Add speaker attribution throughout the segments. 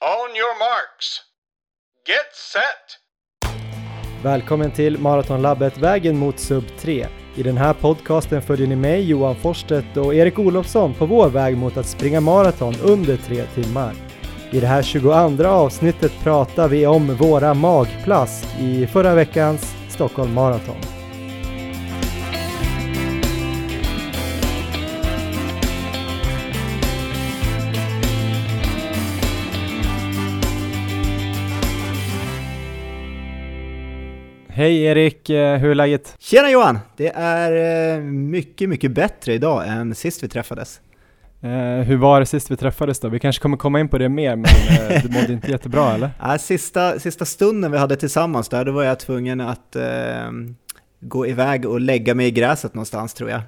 Speaker 1: On your marks. Get set!
Speaker 2: Välkommen till Maratonlabbet Vägen mot Sub 3. I den här podcasten följer ni mig, Johan Forstedt och Erik Olofsson på vår väg mot att springa maraton under tre timmar. I det här 22 avsnittet pratar vi om våra magplask i förra veckans Stockholm Marathon. Hej Erik, eh, hur är läget?
Speaker 3: Tjena Johan! Det är eh, mycket, mycket bättre idag än sist vi träffades.
Speaker 2: Eh, hur var det sist vi träffades då? Vi kanske kommer komma in på det mer, men eh, du mådde inte jättebra eller?
Speaker 3: Ja, sista, sista stunden vi hade tillsammans där, då var jag tvungen att eh, gå iväg och lägga mig i gräset någonstans tror jag.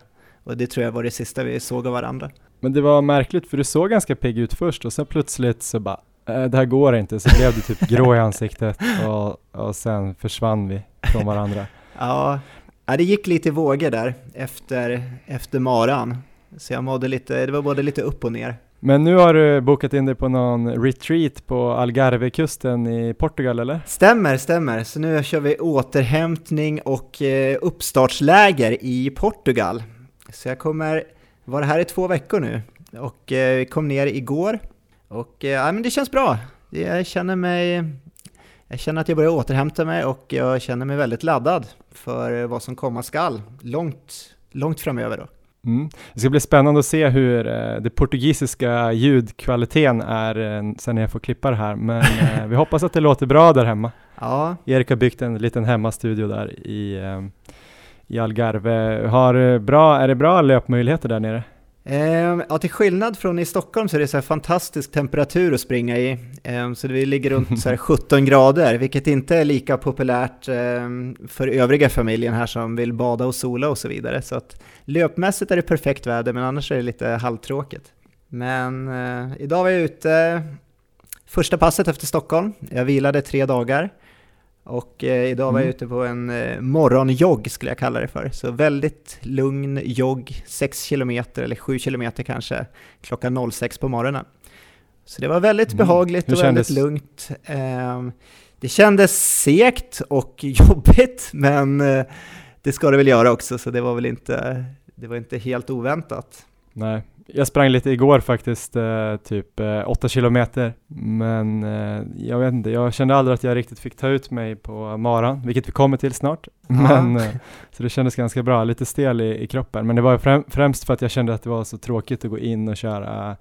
Speaker 3: Och det tror jag var det sista vi såg av varandra.
Speaker 2: Men det var märkligt för du såg ganska pigg ut först och sen plötsligt så bara det här går inte, så blev du typ grå i ansiktet och, och sen försvann vi från varandra.
Speaker 3: ja, det gick lite i vågor där efter, efter maran. Så jag mådde lite, det var både lite upp och ner.
Speaker 2: Men nu har du bokat in dig på någon retreat på Algarvekusten i Portugal eller?
Speaker 3: Stämmer, stämmer. Så nu kör vi återhämtning och eh, uppstartsläger i Portugal. Så jag kommer vara här i två veckor nu och eh, kom ner igår. Och eh, ja, men det känns bra. Jag känner mig jag känner att jag börjar återhämta mig och jag känner mig väldigt laddad för vad som komma skall långt, långt framöver. Då.
Speaker 2: Mm. Det ska bli spännande att se hur eh, det portugisiska ljudkvaliteten är eh, sen jag får klippa det här, men eh, vi hoppas att det låter bra där hemma.
Speaker 3: Ja.
Speaker 2: Erik har byggt en liten hemmastudio där i, eh, i Algarve. Har bra, är det bra löpmöjligheter där nere?
Speaker 3: Eh, ja, till skillnad från i Stockholm så är det så fantastisk temperatur att springa i. Eh, så vi ligger runt så 17 grader, vilket inte är lika populärt eh, för övriga familjen här som vill bada och sola och så vidare. Så att löpmässigt är det perfekt väder, men annars är det lite halvtråkigt. Men eh, idag var jag ute första passet efter Stockholm. Jag vilade tre dagar. Och eh, idag var jag mm. ute på en eh, morgonjogg skulle jag kalla det för. Så väldigt lugn jogg, 6 km eller 7 km kanske, klockan 06 på morgonen. Så det var väldigt mm. behagligt och väldigt lugnt. Eh, det kändes segt och jobbigt, men eh, det ska det väl göra också, så det var väl inte, det var inte helt oväntat.
Speaker 2: Nej, jag sprang lite igår faktiskt, eh, typ eh, 8 kilometer, men eh, jag vet inte, jag kände aldrig att jag riktigt fick ta ut mig på maran, vilket vi kommer till snart. Men, eh, så det kändes ganska bra, lite stel i, i kroppen, men det var främ främst för att jag kände att det var så tråkigt att gå in och köra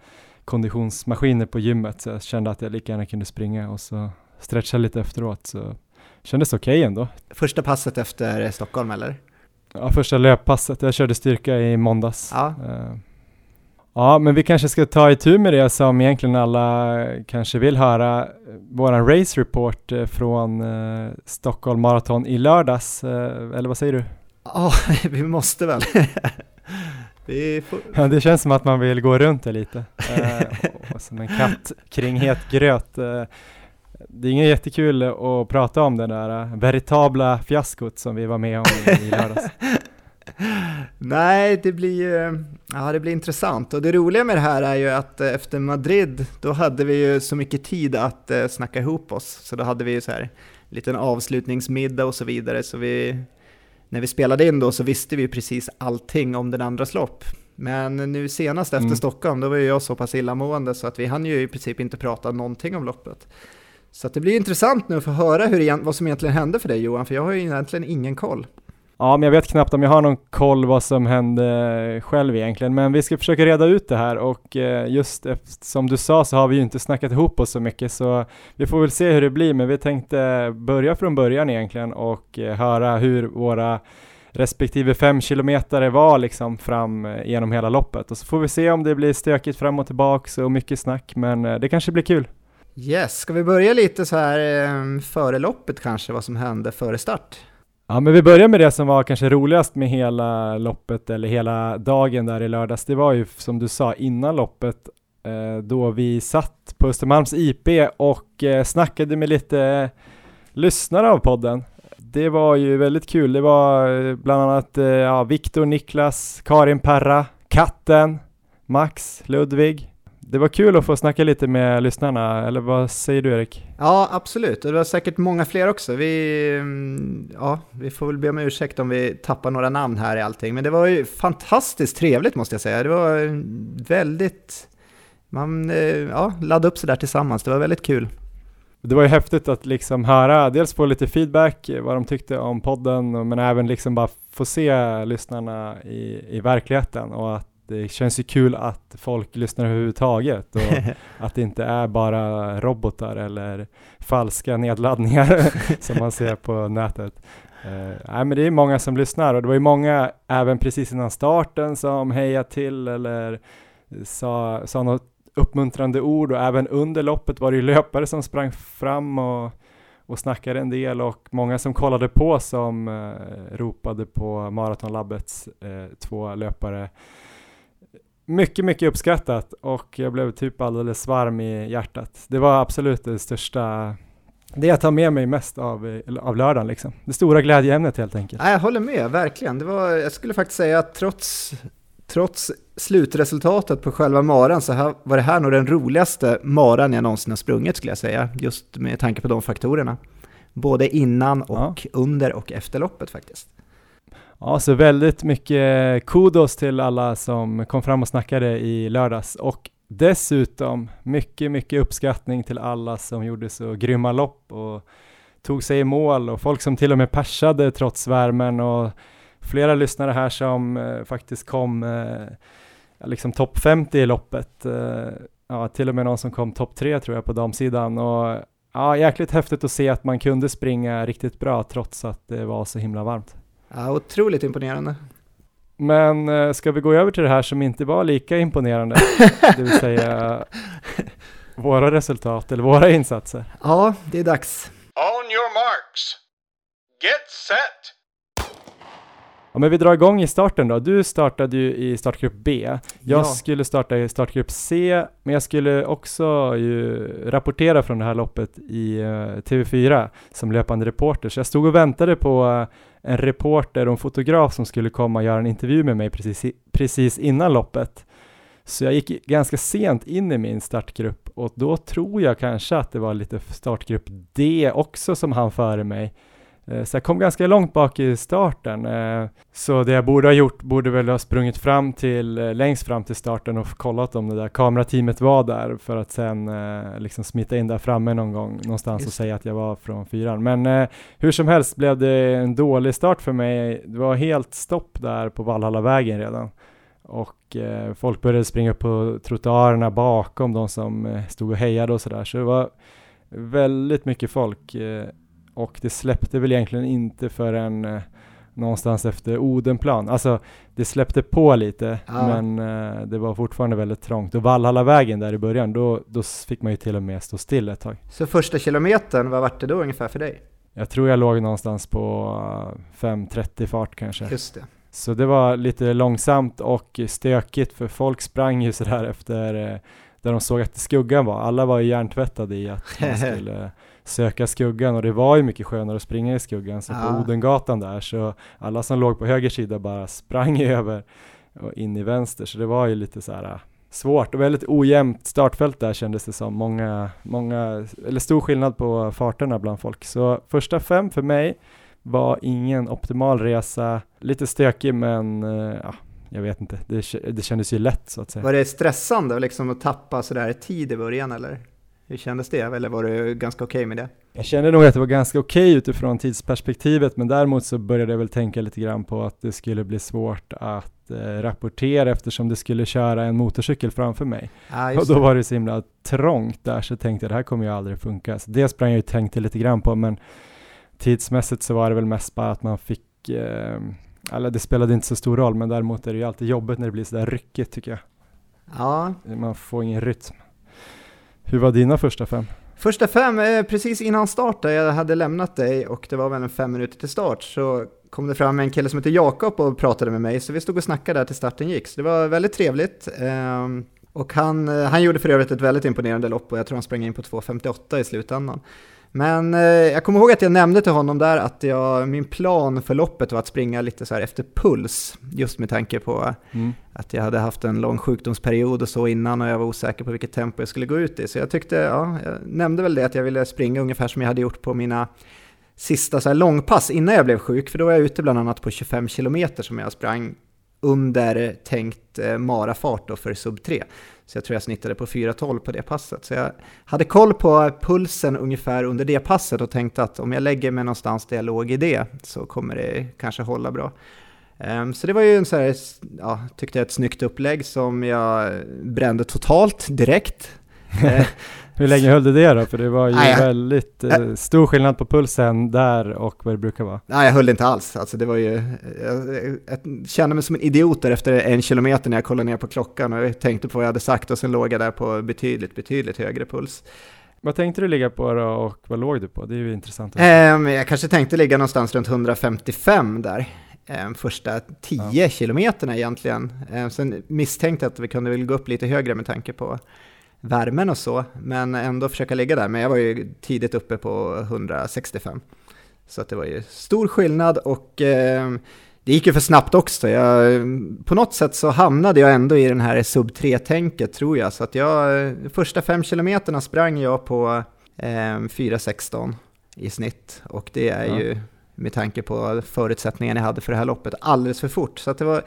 Speaker 2: konditionsmaskiner på gymmet, så jag kände att jag lika gärna kunde springa och så stretcha lite efteråt, så kändes okej okay ändå.
Speaker 3: Första passet efter Stockholm eller?
Speaker 2: Ja, första löppasset. Jag körde styrka i måndags.
Speaker 3: Ja.
Speaker 2: Ja, men vi kanske ska ta itu med det som egentligen alla kanske vill höra. Våran race report eh, från eh, Stockholm Marathon i lördags, eh, eller vad säger du?
Speaker 3: Ja, vi måste väl.
Speaker 2: det, ja, det känns som att man vill gå runt det lite. eh, som en katt kring het gröt. Eh, det är inget jättekul att prata om det där veritabla fiaskot som vi var med om i lördags.
Speaker 3: Nej, det blir, ja, det blir intressant. Och det roliga med det här är ju att eh, efter Madrid, då hade vi ju så mycket tid att eh, snacka ihop oss. Så då hade vi ju så här liten avslutningsmiddag och så vidare. Så vi, när vi spelade in då så visste vi precis allting om den andras lopp. Men nu senast efter mm. Stockholm, då var ju jag så pass illamående så att vi hann ju i princip inte prata någonting om loppet. Så det blir intressant nu att få höra hur, vad som egentligen hände för dig Johan, för jag har ju egentligen ingen koll.
Speaker 2: Ja, men jag vet knappt om jag har någon koll vad som hände själv egentligen, men vi ska försöka reda ut det här och eh, just som du sa så har vi ju inte snackat ihop oss så mycket så vi får väl se hur det blir, men vi tänkte börja från början egentligen och eh, höra hur våra respektive fem kilometer var liksom fram eh, genom hela loppet och så får vi se om det blir stökigt fram och tillbaks och mycket snack, men det kanske blir kul.
Speaker 3: Yes, ska vi börja lite så här före loppet kanske, vad som hände före start?
Speaker 2: Ja, men vi börjar med det som var kanske roligast med hela loppet eller hela dagen där i lördags. Det var ju som du sa innan loppet eh, då vi satt på Östermalms IP och eh, snackade med lite eh, lyssnare av podden. Det var ju väldigt kul. Det var eh, bland annat eh, ja, Viktor, Niklas, Karin Perra, Katten, Max, Ludvig det var kul att få snacka lite med lyssnarna, eller vad säger du Erik?
Speaker 3: Ja, absolut. Och det var säkert många fler också. Vi, mm, ja, vi får väl be om ursäkt om vi tappar några namn här i allting. Men det var ju fantastiskt trevligt måste jag säga. Det var väldigt... Man eh, ja, laddade upp sig där tillsammans. Det var väldigt kul.
Speaker 2: Det var ju häftigt att liksom höra, dels få lite feedback, vad de tyckte om podden, men även liksom bara få se lyssnarna i, i verkligheten och att det känns ju kul att folk lyssnar överhuvudtaget och att det inte är bara robotar eller falska nedladdningar som man ser på nätet. Uh, nej, men det är många som lyssnar och det var ju många även precis innan starten som hejade till eller sa, sa något uppmuntrande ord och även under loppet var det ju löpare som sprang fram och, och snackade en del och många som kollade på som uh, ropade på Maratonlabbets uh, två löpare mycket, mycket uppskattat och jag blev typ alldeles varm i hjärtat. Det var absolut det största, det jag tar med mig mest av, av lördagen liksom. Det stora glädjeämnet helt enkelt.
Speaker 3: Jag håller med, verkligen. Det var, jag skulle faktiskt säga att trots, trots slutresultatet på själva maran så här, var det här nog den roligaste maran jag någonsin har sprungit skulle jag säga. Just med tanke på de faktorerna. Både innan och ja. under och efter loppet faktiskt.
Speaker 2: Ja, så väldigt mycket kudos till alla som kom fram och snackade i lördags och dessutom mycket, mycket uppskattning till alla som gjorde så grymma lopp och tog sig i mål och folk som till och med persade trots värmen och flera lyssnare här som eh, faktiskt kom eh, liksom topp 50 i loppet. Eh, ja, till och med någon som kom topp 3 tror jag på damsidan och ja, jäkligt häftigt att se att man kunde springa riktigt bra trots att det var så himla varmt.
Speaker 3: Ja, otroligt imponerande.
Speaker 2: Men eh, ska vi gå över till det här som inte var lika imponerande, det vill säga våra resultat eller våra insatser?
Speaker 3: Ja, det är dags.
Speaker 1: On your marks. Get set.
Speaker 2: Ja, men vi drar igång i starten då. Du startade ju i startgrupp B. Jag ja. skulle starta i startgrupp C, men jag skulle också ju rapportera från det här loppet i eh, TV4 som löpande reporter. Så jag stod och väntade på uh, en reporter och en fotograf som skulle komma och göra en intervju med mig precis, precis innan loppet. Så jag gick ganska sent in i min startgrupp och då tror jag kanske att det var lite startgrupp D också som han före mig. Eh, så jag kom ganska långt bak i starten. Eh, så det jag borde ha gjort borde väl ha sprungit fram till, eh, längst fram till starten och kollat om det där kamerateamet var där för att sen liksom smita in där framme någon gång någonstans och säga att jag var från fyran. Men hur som helst blev det en dålig start för mig. Det var helt stopp där på Valhallavägen redan och folk började springa upp på trottoarerna bakom de som stod och hejade och sådär. Så det var väldigt mycket folk och det släppte väl egentligen inte förrän eh, någonstans efter Odenplan. Alltså det släppte på lite ja. men eh, det var fortfarande väldigt trångt. Och Vallhallavägen där i början, då, då fick man ju till och med stå still ett tag.
Speaker 3: Så första kilometern, vad vart det då ungefär för dig?
Speaker 2: Jag tror jag låg någonstans på 5.30 fart kanske.
Speaker 3: Just det.
Speaker 2: Så det var lite långsamt och stökigt för folk sprang ju sådär efter eh, där de såg att skuggan var. Alla var ju hjärntvättade i att man skulle söka skuggan och det var ju mycket skönare att springa i skuggan. Så ja. på Odengatan där så alla som låg på höger sida bara sprang över och in i vänster. Så det var ju lite så här äh, svårt och väldigt ojämnt startfält där kändes det som. Många, många, eller stor skillnad på farterna bland folk. Så första fem för mig var ingen optimal resa, lite stökig men äh, ja, jag vet inte, det, det kändes ju lätt så att säga.
Speaker 3: Var det stressande liksom att tappa sådär tid i början eller? Hur kändes det? Eller var du ganska okej okay med det?
Speaker 2: Jag kände nog att det var ganska okej okay utifrån tidsperspektivet, men däremot så började jag väl tänka lite grann på att det skulle bli svårt att eh, rapportera eftersom det skulle köra en motorcykel framför mig. Ah, och då var det så himla trångt där så tänkte jag det här kommer ju aldrig funka. Så det sprang jag ju tänkte lite grann på, men tidsmässigt så var det väl mest bara att man fick eh, eller det spelade inte så stor roll, men däremot är det ju alltid jobbigt när det blir sådär ryckigt tycker jag.
Speaker 3: Ja.
Speaker 2: Man får ingen rytm. Hur var dina första fem?
Speaker 3: Första fem, eh, precis innan start där jag hade lämnat dig och det var väl en fem minuter till start så kom det fram en kille som heter Jakob och pratade med mig så vi stod och snackade där till starten gick. Så det var väldigt trevligt. Ehm, och han, eh, han gjorde för övrigt ett väldigt imponerande lopp och jag tror han sprang in på 2.58 i slutändan. Men eh, jag kommer ihåg att jag nämnde till honom där att jag, min plan för loppet var att springa lite så här efter puls, just med tanke på mm. att jag hade haft en lång sjukdomsperiod och så innan och jag var osäker på vilket tempo jag skulle gå ut i. Så jag tyckte, ja, jag nämnde väl det att jag ville springa ungefär som jag hade gjort på mina sista så här långpass innan jag blev sjuk, för då var jag ute bland annat på 25 kilometer som jag sprang under tänkt eh, marafart för sub 3. Så jag tror jag snittade på 4.12 på det passet. Så jag hade koll på pulsen ungefär under det passet och tänkte att om jag lägger mig någonstans där jag låg i det så kommer det kanske hålla bra. Um, så det var ju en så här, ja, tyckte jag ett snyggt upplägg som jag brände totalt direkt.
Speaker 2: Hur länge höll du det då? För det var ju Nej, väldigt eh, stor skillnad på pulsen där och vad det brukar vara.
Speaker 3: Nej, jag höll det inte alls. Alltså det var ju, jag, jag kände mig som en idiot där efter en kilometer när jag kollade ner på klockan och jag tänkte på vad jag hade sagt och sen låg jag där på betydligt, betydligt högre puls.
Speaker 2: Vad tänkte du ligga på då och vad låg du på? Det är ju intressant.
Speaker 3: Um, jag kanske tänkte ligga någonstans runt 155 där. Um, första 10 ja. kilometerna egentligen. Um, sen misstänkte jag att vi kunde väl gå upp lite högre med tanke på värmen och så, men ändå försöka ligga där. Men jag var ju tidigt uppe på 165. Så att det var ju stor skillnad och eh, det gick ju för snabbt också. Jag, på något sätt så hamnade jag ändå i den här sub 3-tänket tror jag. Så att jag, första fem kilometerna sprang jag på eh, 4.16 i snitt. Och det är ja. ju med tanke på förutsättningarna jag hade för det här loppet alldeles för fort. Så det var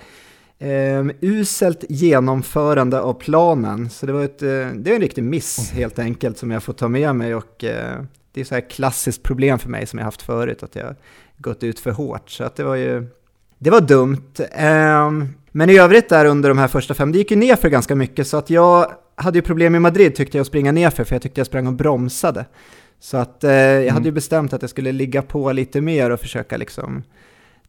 Speaker 3: Eh, uselt genomförande av planen, så det var ett, eh, det är en riktig miss helt enkelt som jag får ta med mig och eh, det är så här klassiskt problem för mig som jag haft förut, att jag gått ut för hårt. Så att det var ju, det var dumt. Eh, men i övrigt där under de här första fem, det gick ju ner för ganska mycket så att jag hade ju problem i Madrid tyckte jag att springa ner för, för jag tyckte jag sprang och bromsade. Så att eh, jag mm. hade ju bestämt att jag skulle ligga på lite mer och försöka liksom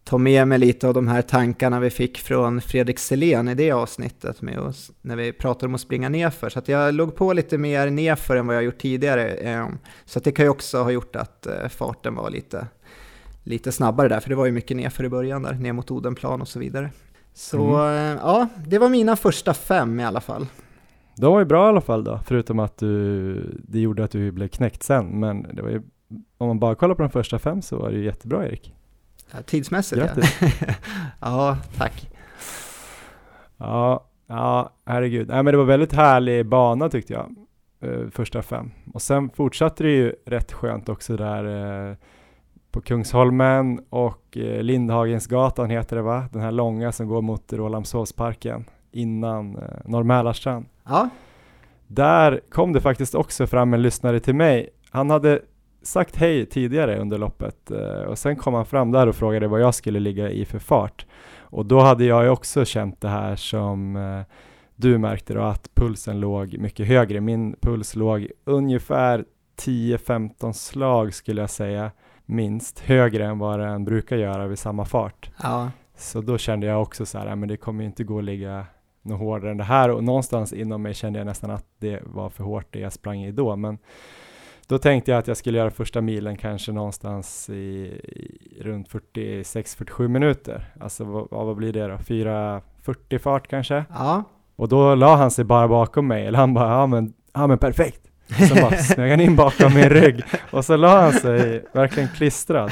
Speaker 3: ta med mig lite av de här tankarna vi fick från Fredrik Selén i det avsnittet med oss, när vi pratade om att springa nerför. Så att jag låg på lite mer nerför än vad jag gjort tidigare. Ehm, så att det kan ju också ha gjort att eh, farten var lite, lite snabbare där, för det var ju mycket nerför i början där, ner mot Odenplan och så vidare. Så mm. Eh, ja, det var mina första fem i alla fall.
Speaker 2: De var ju bra i alla fall då, förutom att du, det gjorde att du blev knäckt sen. Men det var ju, om man bara kollar på de första fem så var det ju jättebra Erik.
Speaker 3: Tidsmässigt
Speaker 2: Grattis.
Speaker 3: ja. ja, tack.
Speaker 2: Ja, ja, herregud. Nej, men det var väldigt härlig bana tyckte jag, eh, första fem. Och sen fortsatte det ju rätt skönt också där eh, på Kungsholmen och eh, Lindhagensgatan heter det va? Den här långa som går mot Rålambshovsparken innan eh, Norr
Speaker 3: Ja.
Speaker 2: Där kom det faktiskt också fram en lyssnare till mig. Han hade sagt hej tidigare under loppet eh, och sen kom han fram där och frågade vad jag skulle ligga i för fart. Och då hade jag ju också känt det här som eh, du märkte då, att pulsen låg mycket högre. Min puls låg ungefär 10-15 slag skulle jag säga, minst, högre än vad den brukar göra vid samma fart.
Speaker 3: Ja.
Speaker 2: Så då kände jag också så här, men det kommer inte gå att ligga något hårdare än det här och någonstans inom mig kände jag nästan att det var för hårt det jag sprang i då. Men då tänkte jag att jag skulle göra första milen kanske någonstans i, i runt 46-47 minuter. Alltså vad, vad blir det då? 4.40 fart kanske?
Speaker 3: Ja.
Speaker 2: Och då la han sig bara bakom mig, eller han bara, ja men, ja men perfekt. Så bara smög han in bakom min rygg och så la han sig verkligen klistrad.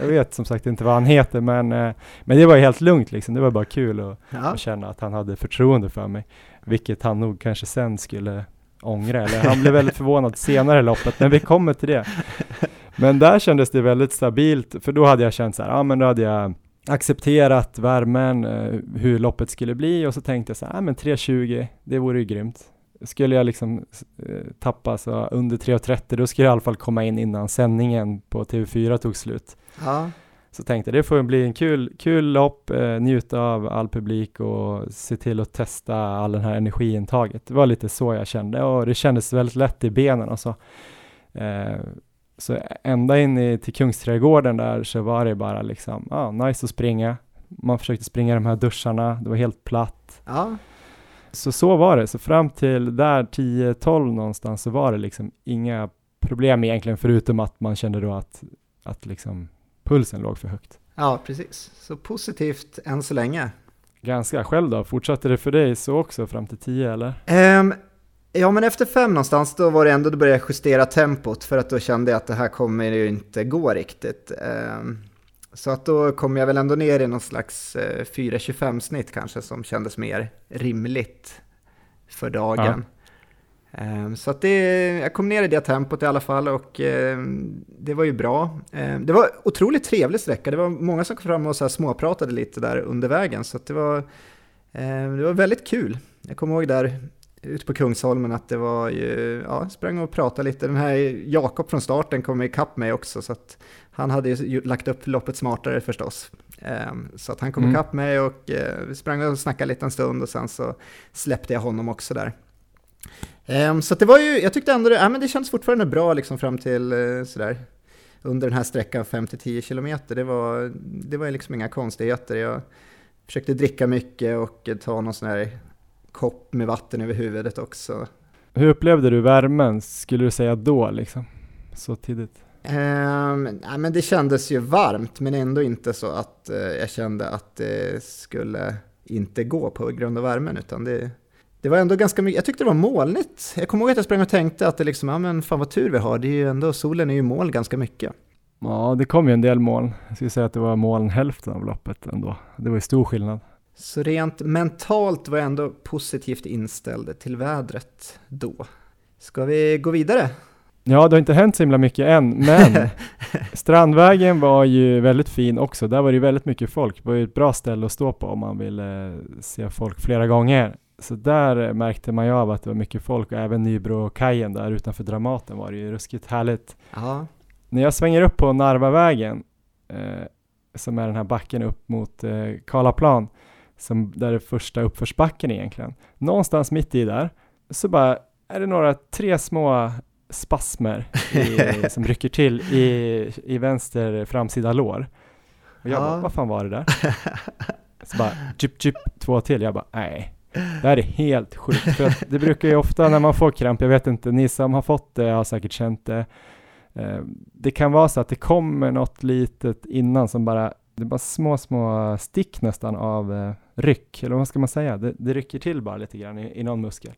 Speaker 2: Jag vet som sagt inte vad han heter men, eh, men det var helt lugnt liksom. Det var bara kul att, ja. att känna att han hade förtroende för mig. Vilket han nog kanske sen skulle ångra, eller han blev väldigt förvånad senare i loppet, men vi kommer till det. Men där kändes det väldigt stabilt, för då hade jag känt så här, ja men då hade jag accepterat värmen, eh, hur loppet skulle bli och så tänkte jag så här, ja men 3.20, det vore ju grymt. Skulle jag liksom eh, tappa så under 3.30, då skulle jag i alla fall komma in innan sändningen på TV4 tog slut.
Speaker 3: Ja.
Speaker 2: Så tänkte jag det får bli en kul, kul lopp, eh, njuta av all publik och se till att testa all den här energiintaget. Det var lite så jag kände och det kändes väldigt lätt i benen och så. Eh, så ända in i, till Kungsträdgården där så var det bara liksom, ah, nice att springa. Man försökte springa de här duscharna, det var helt platt.
Speaker 3: Ja.
Speaker 2: Så så var det, så fram till där 10-12 någonstans så var det liksom inga problem egentligen förutom att man kände då att, att liksom pulsen låg för högt.
Speaker 3: Ja, precis. Så positivt än så länge.
Speaker 2: ganska själv då? Fortsatte det för dig så också fram till 10 eller?
Speaker 3: Um, ja, men efter fem någonstans då var det ändå, då började jag justera tempot för att då kände jag att det här kommer ju inte gå riktigt. Um, så att då kom jag väl ändå ner i någon slags uh, 4.25 snitt kanske som kändes mer rimligt för dagen. Ja. Så att det, jag kom ner i det tempot i alla fall och det var ju bra. Det var otroligt trevlig sträcka. Det var många som kom fram och så småpratade lite där under vägen så det var, det var väldigt kul. Jag kommer ihåg där ute på Kungsholmen att det var ju, ja, sprang och pratade lite. Den här Jakob från starten kom ikapp mig också så att han hade ju lagt upp loppet smartare förstås. Ehm, så att han kom mm. ikapp mig och eh, vi sprang och snackade lite en stund och sen så släppte jag honom också där. Ehm, så det var ju, jag tyckte ändå det, ja, men det känns fortfarande bra liksom fram till eh, sådär under den här sträckan 5-10 kilometer. Det var, det var liksom inga konstigheter. Jag försökte dricka mycket och ta någon sån här kopp med vatten över huvudet också.
Speaker 2: Hur upplevde du värmen, skulle du säga då liksom? Så tidigt?
Speaker 3: Um, nej, men det kändes ju varmt, men ändå inte så att uh, jag kände att det skulle inte gå på grund av värmen, utan det, det var ändå ganska mycket, jag tyckte det var molnigt. Jag kommer ihåg att jag sprang och tänkte att det liksom, ja men fan vad tur vi har, det är ju ändå, solen är ju moln ganska mycket.
Speaker 2: Ja, det kom ju en del moln. Jag skulle säga att det var moln hälften av loppet ändå. Det var ju stor skillnad.
Speaker 3: Så rent mentalt var jag ändå positivt inställd till vädret då. Ska vi gå vidare?
Speaker 2: Ja, det har inte hänt så himla mycket än, men Strandvägen var ju väldigt fin också. Där var det väldigt mycket folk. Det var ju ett bra ställe att stå på om man ville se folk flera gånger. Så där märkte man ju av att det var mycket folk och även Nybrokajen där utanför Dramaten var det ju ruskigt härligt.
Speaker 3: Aha.
Speaker 2: När jag svänger upp på Narvavägen, eh, som är den här backen upp mot eh, Karlaplan, som där är första uppförsbacken egentligen. Någonstans mitt i där, så bara är det några tre små spasmer i, som rycker till i, i vänster framsida lår. Och jag ja. bara, vad fan var det där? Så bara, djup, djup, två till. Jag bara, nej. Det här är helt sjukt. För det brukar ju ofta när man får kramp, jag vet inte, ni som har fått det har säkert känt det. Eh, det kan vara så att det kommer något litet innan som bara, det är bara små, små stick nästan av eh, ryck, eller vad ska man säga? Det, det rycker till bara lite grann i, i någon muskel.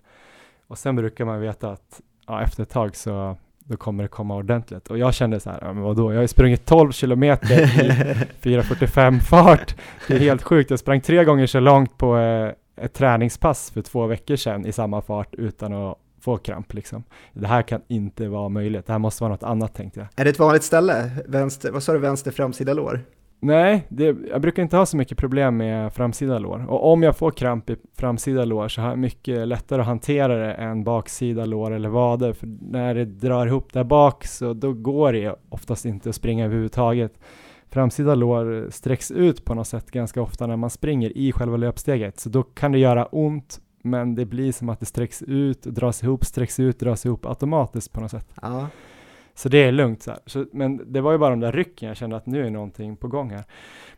Speaker 2: Och sen brukar man veta att ja, efter ett tag så då kommer det komma ordentligt. Och jag kände så här, ja, men vadå, jag har ju sprungit 12 kilometer i 4.45 fart. Det är helt sjukt. Jag sprang tre gånger så långt på eh, ett träningspass för två veckor sedan i samma fart utan att få kramp liksom. Det här kan inte vara möjligt. Det här måste vara något annat tänkte jag.
Speaker 3: Är det ett vanligt ställe? Vänster, vad sa du, vänster framsida lår?
Speaker 2: Nej, det, jag brukar inte ha så mycket problem med framsida lår. Och om jag får kramp i framsida lår så har jag mycket lättare att hantera det än baksida lår eller vader. För när det drar ihop där bak så då går det oftast inte att springa överhuvudtaget. Framsida lår sträcks ut på något sätt ganska ofta när man springer i själva löpsteget. Så då kan det göra ont men det blir som att det sträcks ut, dras ihop, sträcks ut, dras ihop automatiskt på något sätt.
Speaker 3: Ja.
Speaker 2: Så det är lugnt så, så, Men det var ju bara de där rycken, jag kände att nu är någonting på gång här.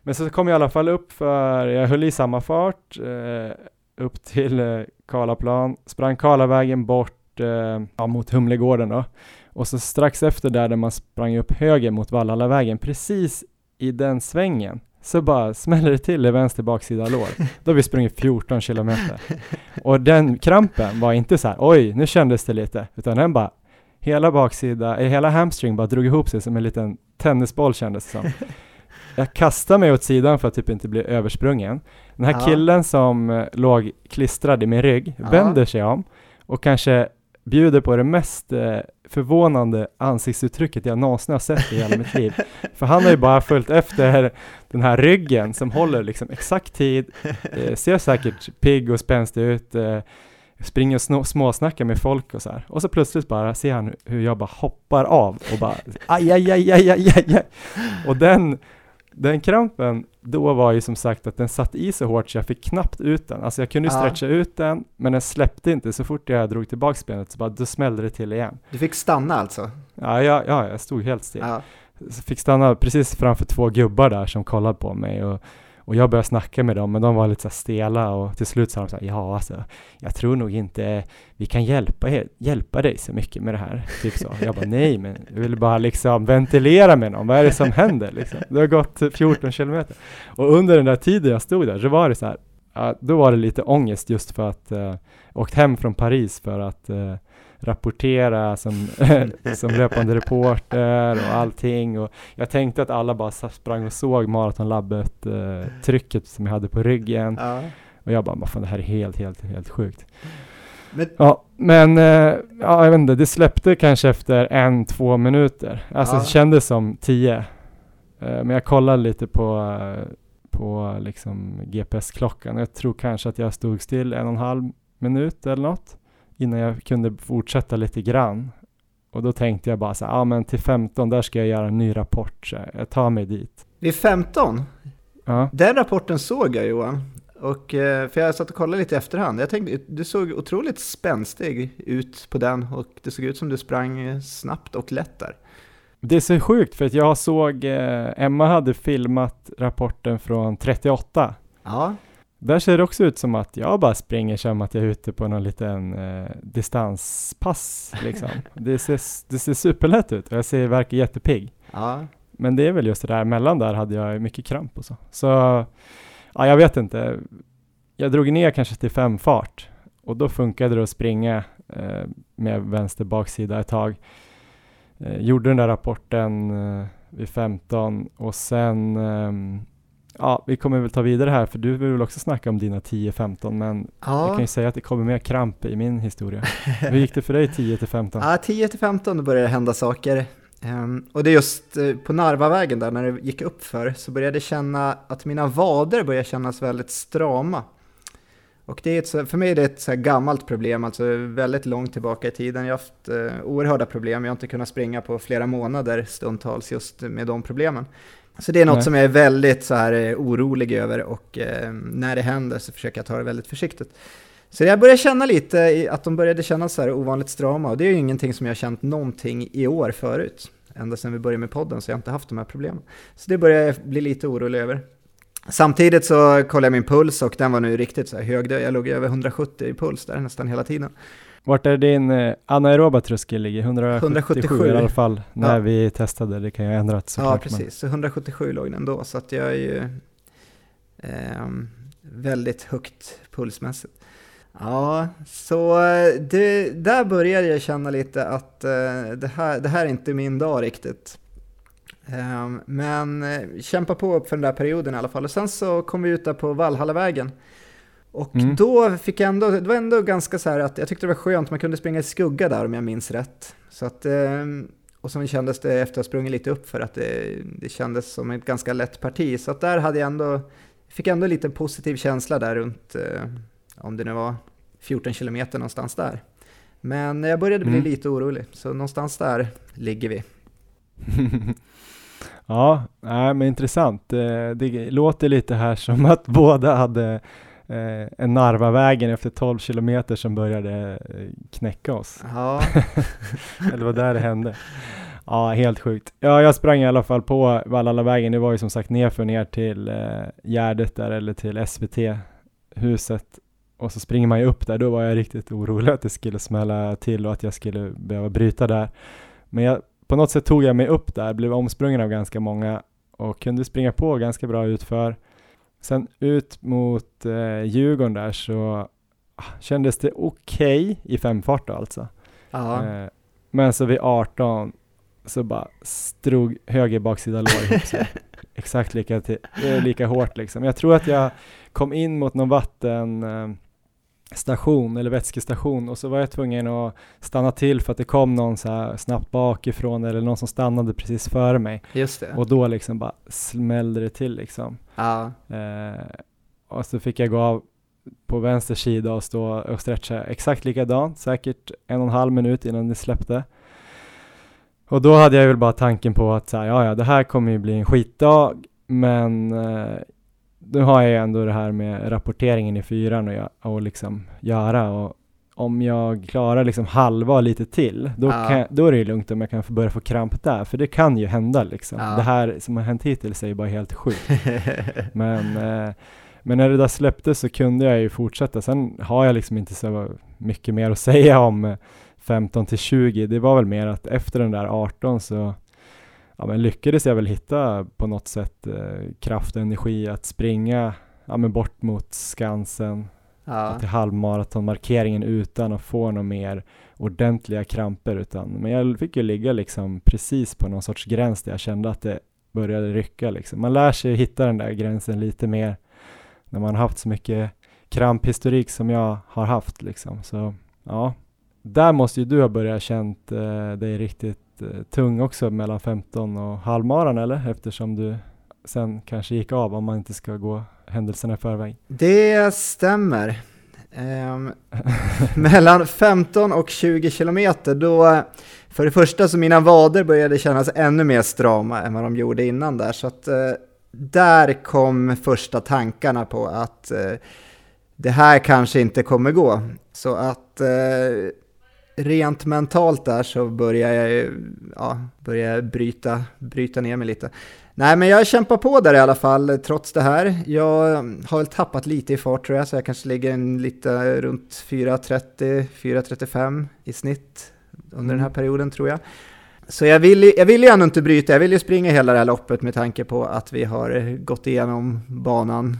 Speaker 2: Men så kom jag i alla fall upp för, jag höll i samma fart, eh, upp till eh, Karlaplan, sprang Karlavägen bort eh, ja, mot Humlegården då. Och så strax efter där, där man sprang upp höger mot Valhallavägen, precis i den svängen, så bara smäller det till i vänster baksida lår. Då har vi sprungit 14 kilometer. Och den krampen var inte så här, oj, nu kändes det lite, utan den bara hela baksida, eh, hela hamstring bara drog ihop sig som en liten tennisboll kändes det som. Jag kastade mig åt sidan för att typ inte bli översprungen. Den här ja. killen som eh, låg klistrad i min rygg ja. vänder sig om och kanske bjuder på det mest eh, förvånande ansiktsuttrycket jag någonsin har sett i hela mitt liv. För han har ju bara följt efter den här ryggen som håller liksom exakt tid, eh, ser säkert pigg och spänstig ut, eh, springer och småsnackar med folk och så här. Och så plötsligt bara ser han hur jag bara hoppar av och bara aj, aj, aj, aj, aj, aj, aj. Och den, den krampen då var ju som sagt att den satt i så hårt så jag fick knappt ut den. Alltså jag kunde ja. stretcha ut den, men den släppte inte. Så fort jag drog tillbaks benet så bara, då smällde det till igen.
Speaker 3: Du fick stanna alltså?
Speaker 2: Ja, ja, ja jag stod helt still. Ja. fick stanna precis framför två gubbar där som kollade på mig och och jag började snacka med dem, men de var lite så stela och till slut sa de så här, ja alltså, jag tror nog inte vi kan hjälpa, er, hjälpa dig så mycket med det här. Typ så. Jag bara, nej, men jag vill bara liksom ventilera med någon. Vad är det som händer liksom? Det har gått 14 kilometer. Och under den där tiden jag stod där så var det så här, då var det lite ångest just för att uh, åkt hem från Paris för att uh, rapportera som, som löpande reporter och allting. Och jag tänkte att alla bara sprang och såg maratonlabbet, uh, trycket som jag hade på ryggen. Ja. Och jag bara, fan det här är helt, helt, helt sjukt. Men, ja, men uh, ja, jag vet inte, det släppte kanske efter en, två minuter. Alltså ja. det kändes som tio. Uh, men jag kollade lite på på liksom GPS-klockan. Jag tror kanske att jag stod still en och en halv minut eller något innan jag kunde fortsätta lite grann. Och då tänkte jag bara så ja ah, men till 15 där ska jag göra en ny rapport, så jag tar mig dit.
Speaker 3: Vid 15?
Speaker 2: Ja.
Speaker 3: Den rapporten såg jag Johan. Och, eh, för jag satt och kollade lite i efterhand. Jag tänkte, du såg otroligt spänstig ut på den och det såg ut som du sprang snabbt och lätt där.
Speaker 2: Det är så sjukt för att jag såg, eh, Emma hade filmat rapporten från 38.
Speaker 3: Ja.
Speaker 2: Där ser det också ut som att jag bara springer som att jag är ute på någon liten eh, distanspass liksom. det, ser, det ser superlätt ut och jag ser, verkar jättepigg.
Speaker 3: Ja.
Speaker 2: Men det är väl just det där, mellan där hade jag mycket kramp och så. Så, ja jag vet inte. Jag drog ner kanske till fem fart och då funkade det att springa eh, med vänster baksida ett tag eh, gjorde den där rapporten eh, vid 15 och sen eh, Ja, vi kommer väl ta vidare här för du vill väl också snacka om dina 10-15 men ja. jag kan ju säga att det kommer mer kramp i min historia. Hur gick det för dig 10 15?
Speaker 3: Ja, 10 15 då började det hända saker. Um, och det är just uh, på Narvavägen där när det gick upp för så började jag känna att mina vader började kännas väldigt strama. Och det är ett, för mig är det ett så gammalt problem, alltså väldigt långt tillbaka i tiden. Jag har haft eh, oerhörda problem, jag har inte kunnat springa på flera månader stundtals just med de problemen. Så det är något Nej. som jag är väldigt så här eh, orolig över och eh, när det händer så försöker jag ta det väldigt försiktigt. Så jag började känna lite att de började kännas så här ovanligt strama och det är ju ingenting som jag har känt någonting i år förut. Ända sedan vi började med podden så jag har inte haft de här problemen. Så det börjar jag bli lite orolig över. Samtidigt så kollade jag min puls och den var nu riktigt så här hög. Jag låg över 170 i puls där nästan hela tiden.
Speaker 2: Vart är din eh, anaeroba tröskel ligger? 177, 177 i alla fall när ja. vi testade, det kan ju ha ändrats
Speaker 3: såklart. Ja, precis. Så 177 låg den då, så att jag är ju eh, väldigt högt pulsmässigt. Ja, så eh, det, där började jag känna lite att eh, det, här, det här är inte min dag riktigt. Ehm, men eh, kämpa på upp för den där perioden i alla fall. Och sen så kom vi ut där på Valhallavägen. Och mm. då fick jag ändå, det var ändå ganska så här att jag tyckte det var skönt, man kunde springa i skugga där om jag minns rätt. Så att, ehm, och så kändes det efter att ha sprungit lite upp för att det, det kändes som ett ganska lätt parti. Så att där hade jag ändå, fick ändå lite positiv känsla där runt, eh, om det nu var 14 kilometer någonstans där. Men jag började bli mm. lite orolig, så någonstans där ligger vi.
Speaker 2: Ja, nej, men intressant. Det, det låter lite här som att båda hade eh, en Narvavägen efter 12 kilometer som började eh, knäcka oss.
Speaker 3: Ja.
Speaker 2: Eller var där det hände. Ja, helt sjukt. Ja, jag sprang i alla fall på Vallallavägen. Det var ju som sagt nerför ner till eh, Gärdet där eller till SVT-huset. Och så springer man ju upp där. Då var jag riktigt orolig att det skulle smälla till och att jag skulle behöva bryta där. Men jag på något sätt tog jag mig upp där, blev omsprungen av ganska många och kunde springa på ganska bra utför. Sen ut mot eh, Djurgården där så ah, kändes det okej okay i femfart då alltså.
Speaker 3: Eh,
Speaker 2: men så vid 18 så bara strog höger baksida lår ihop sig. Exakt lika, till, eh, lika hårt liksom. Jag tror att jag kom in mot någon vatten eh, station eller vätskestation och så var jag tvungen att stanna till för att det kom någon så här snabbt bakifrån eller någon som stannade precis före mig.
Speaker 3: Just det.
Speaker 2: Och då liksom bara smällde det till liksom.
Speaker 3: Ja.
Speaker 2: Eh, och så fick jag gå av på vänster sida och stå och stretcha exakt likadant, säkert en och en halv minut innan det släppte. Och då hade jag väl bara tanken på att så här, ja, ja, det här kommer ju bli en skitdag, men eh, nu har jag ju ändå det här med rapporteringen i fyran och, och liksom göra och om jag klarar liksom halva lite till, då, ja. kan, då är det ju lugnt om jag kan börja få kramp där, för det kan ju hända liksom. Ja. Det här som har hänt hittills är ju bara helt sjukt. men, eh, men när det där släpptes så kunde jag ju fortsätta. Sen har jag liksom inte så mycket mer att säga om 15 till 20. Det var väl mer att efter den där 18 så ja, men lyckades jag väl hitta på något sätt eh, kraft och energi att springa ja men bort mot Skansen,
Speaker 3: Ja.
Speaker 2: till halvmaratonmarkeringen utan att få några mer ordentliga kramper utan, men jag fick ju ligga liksom precis på någon sorts gräns där jag kände att det började rycka liksom. Man lär sig hitta den där gränsen lite mer när man har haft så mycket kramphistorik som jag har haft liksom. Så ja, där måste ju du ha börjat känt eh, dig riktigt tung också mellan 15 och halvmaran eller? Eftersom du sen kanske gick av om man inte ska gå händelserna i förväg.
Speaker 3: Det stämmer. Ehm, mellan 15 och 20 kilometer, då för det första så mina vader började kännas ännu mer strama än vad de gjorde innan där. Så att eh, där kom första tankarna på att eh, det här kanske inte kommer gå. Så att eh, rent mentalt där så börjar jag, ja, börjar bryta, bryta ner mig lite. Nej, men jag kämpar på där i alla fall, trots det här. Jag har väl tappat lite i fart tror jag, så jag kanske ligger en lite runt 4.30-4.35 i snitt under den här perioden tror jag. Så jag vill, jag vill ju ändå inte bryta, jag vill ju springa hela det här loppet med tanke på att vi har gått igenom banan.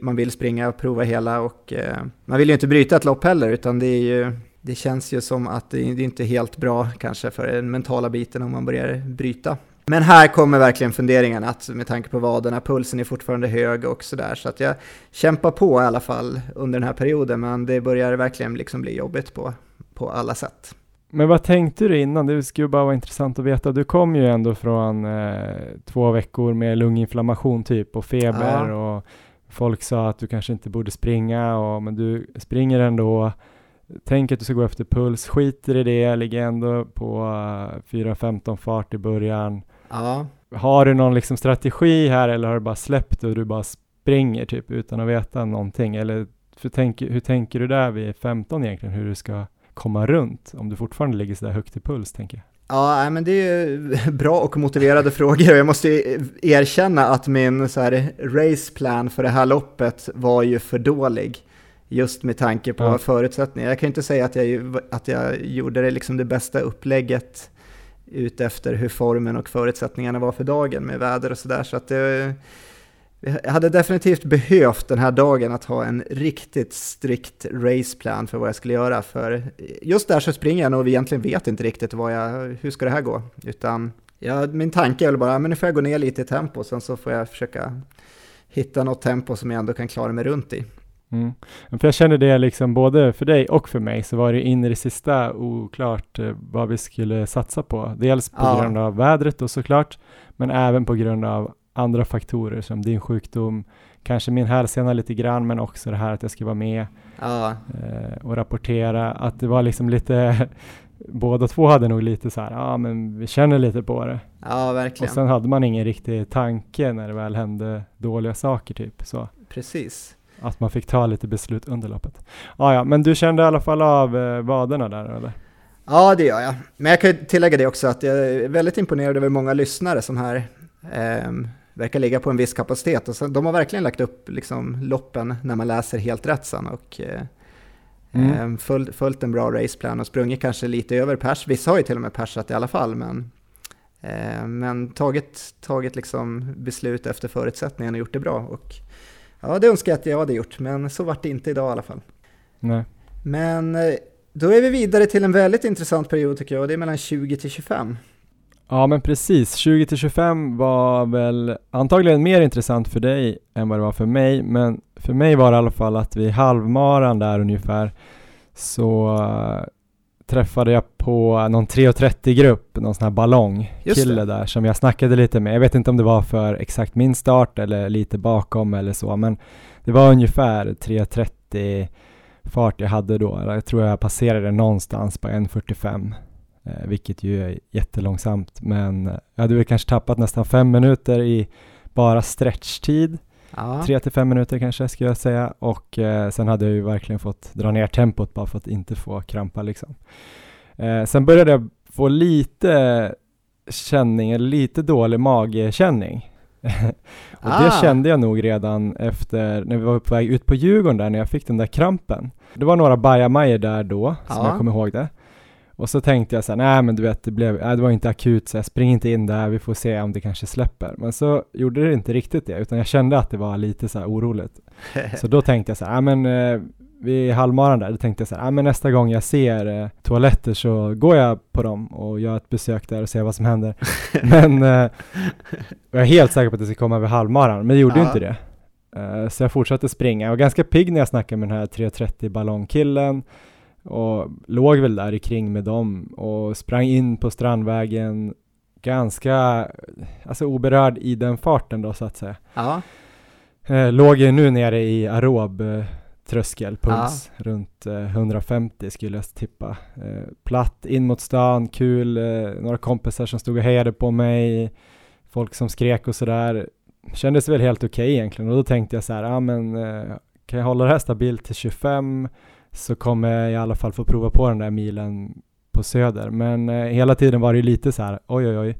Speaker 3: Man vill springa och prova hela och eh, man vill ju inte bryta ett lopp heller, utan det är ju det känns ju som att det är inte helt bra kanske för den mentala biten om man börjar bryta. Men här kommer verkligen funderingarna att med tanke på vaderna, pulsen är fortfarande hög och sådär. Så att jag kämpar på i alla fall under den här perioden, men det börjar verkligen liksom bli jobbigt på, på alla sätt.
Speaker 2: Men vad tänkte du innan? Det skulle bara vara intressant att veta. Du kom ju ändå från eh, två veckor med lunginflammation typ och feber
Speaker 3: Ja.
Speaker 2: och folk sa att du kanske inte borde springa och, men du springer ändå. Tänk att du ska gå efter puls, skiter i det, ligger ändå på eh, 4.15 fart i början.
Speaker 3: Ja,
Speaker 2: Har du någon liksom strategi här eller har du bara släppt och du bara springer typ utan att veta någonting? Eller tänk, hur tänker du där vid 15 egentligen, hur du ska komma runt om du fortfarande ligger sådär högt i puls tänker jag?
Speaker 3: Ja, men det är ju bra och motiverade frågor och jag måste erkänna att min så här, raceplan för det här loppet var ju för dålig. Just med tanke på
Speaker 2: Ja.
Speaker 3: förutsättningar. Jag kan inte säga att jag, att jag gjorde det, liksom det bästa upplägget utefter hur formen och förutsättningarna var för dagen med väder och sådär. Så att det, jag hade definitivt behövt den här dagen att ha en riktigt strikt raceplan för vad jag skulle göra. För just där så springer jag nog och egentligen vet inte riktigt vad jag, hur ska det här gå. Utan ja, min tanke är väl bara, men nu får jag gå ner lite i tempo, sen så får jag försöka hitta något tempo som jag ändå kan klara mig runt i.
Speaker 2: Mm. För jag känner det liksom både för dig och för mig så var det in i det sista oklart eh, vad vi skulle satsa på. Dels på
Speaker 3: Ja.
Speaker 2: grund av vädret då såklart, men även på grund av andra faktorer som din sjukdom, kanske min hälsena lite grann, men också det här att jag ska vara med
Speaker 3: Ja,
Speaker 2: eh, och rapportera. Att det var liksom lite, båda två hade nog lite så här, ja men vi känner lite på det.
Speaker 3: ja
Speaker 2: Och
Speaker 3: verkligen.
Speaker 2: sen hade man ingen riktig tanke när det väl hände dåliga saker typ. Så.
Speaker 3: Precis.
Speaker 2: Att man fick ta lite beslut under loppet. Ah, ja, men du kände i alla fall av eh, vaderna där eller?
Speaker 3: Ja, det gör jag. Men jag kan tillägga det också att jag är väldigt imponerad över många lyssnare som här ehm, verkar ligga på en viss kapacitet. Och så, de har verkligen lagt upp liksom, loppen när man läser helt rätt sen och eh,
Speaker 2: Mm.
Speaker 3: ehm, följt, följt en bra raceplan och sprungit kanske lite över pers. Vissa har ju till och med persat i alla fall, men, eh, men tagit, tagit liksom beslut efter förutsättningarna och gjort det bra. Och, ja, det önskar jag att jag hade gjort, men så vart det inte idag i alla fall.
Speaker 2: Nej.
Speaker 3: Men eh, då är vi vidare till en väldigt intressant period tycker jag och det är mellan 20 till 25.
Speaker 2: Ja men precis, 20 till 25 var väl antagligen mer intressant för dig än vad det var för mig, men för mig var det i alla fall att vid halvmaran där ungefär så eh, träffade jag på någon 3.30-grupp, någon sån här ballongkille där som jag snackade lite med. Jag vet inte om det var för exakt min start eller lite bakom eller så, men det var ungefär 3.30 fart jag hade då. Jag tror jag passerade någonstans på 1.45, eh, vilket ju är jättelångsamt, men jag hade väl kanske tappat nästan fem minuter i bara stretchtid.
Speaker 3: Ja.
Speaker 2: Tre till fem minuter kanske skulle jag säga och eh, sen hade jag ju verkligen fått dra ner tempot bara för att inte få krampa liksom. Eh, sen började jag få lite känning, eller lite dålig magkänning. och
Speaker 3: Ah.
Speaker 2: det kände jag nog redan efter, när vi var på väg ut på Djurgården där, när jag fick den där krampen. Det var några bajamajor där då, som
Speaker 3: Ja.
Speaker 2: jag kommer ihåg det. Och så tänkte jag så här, nej men du vet, det, blev, nej, det var inte akut, så jag spring inte in där, vi får se om det kanske släpper. Men så gjorde det inte riktigt det, utan jag kände att det var lite så här oroligt. så då tänkte jag så här, nej men eh, vid halvmaran där, då tänkte jag så här, men nästa gång jag ser eh, toaletter så går jag på dem och gör ett besök där och ser vad som händer. men eh, jag är helt säker på att det ska komma vid halvmaran, men det gjorde ju inte det. Uh, så jag fortsatte springa. Jag var ganska pigg när jag snackade med den här 330 ballongkillen och låg väl där i kring med dem och sprang in på Strandvägen ganska, alltså oberörd i den farten då så att säga.
Speaker 3: Ja.
Speaker 2: Uh, låg ju nu nere i aerob tröskelpuls ja. runt 150 skulle jag tippa. Eh, platt in mot stan, kul, eh, några kompisar som stod och hejade på mig, folk som skrek och sådär. Kändes väl helt okej okay egentligen och då tänkte jag så här, ja men eh, kan jag hålla det här stabilt till 25 så kommer jag i alla fall få prova på den där milen på Söder. Men hela tiden var det lite så här, oj oj oj,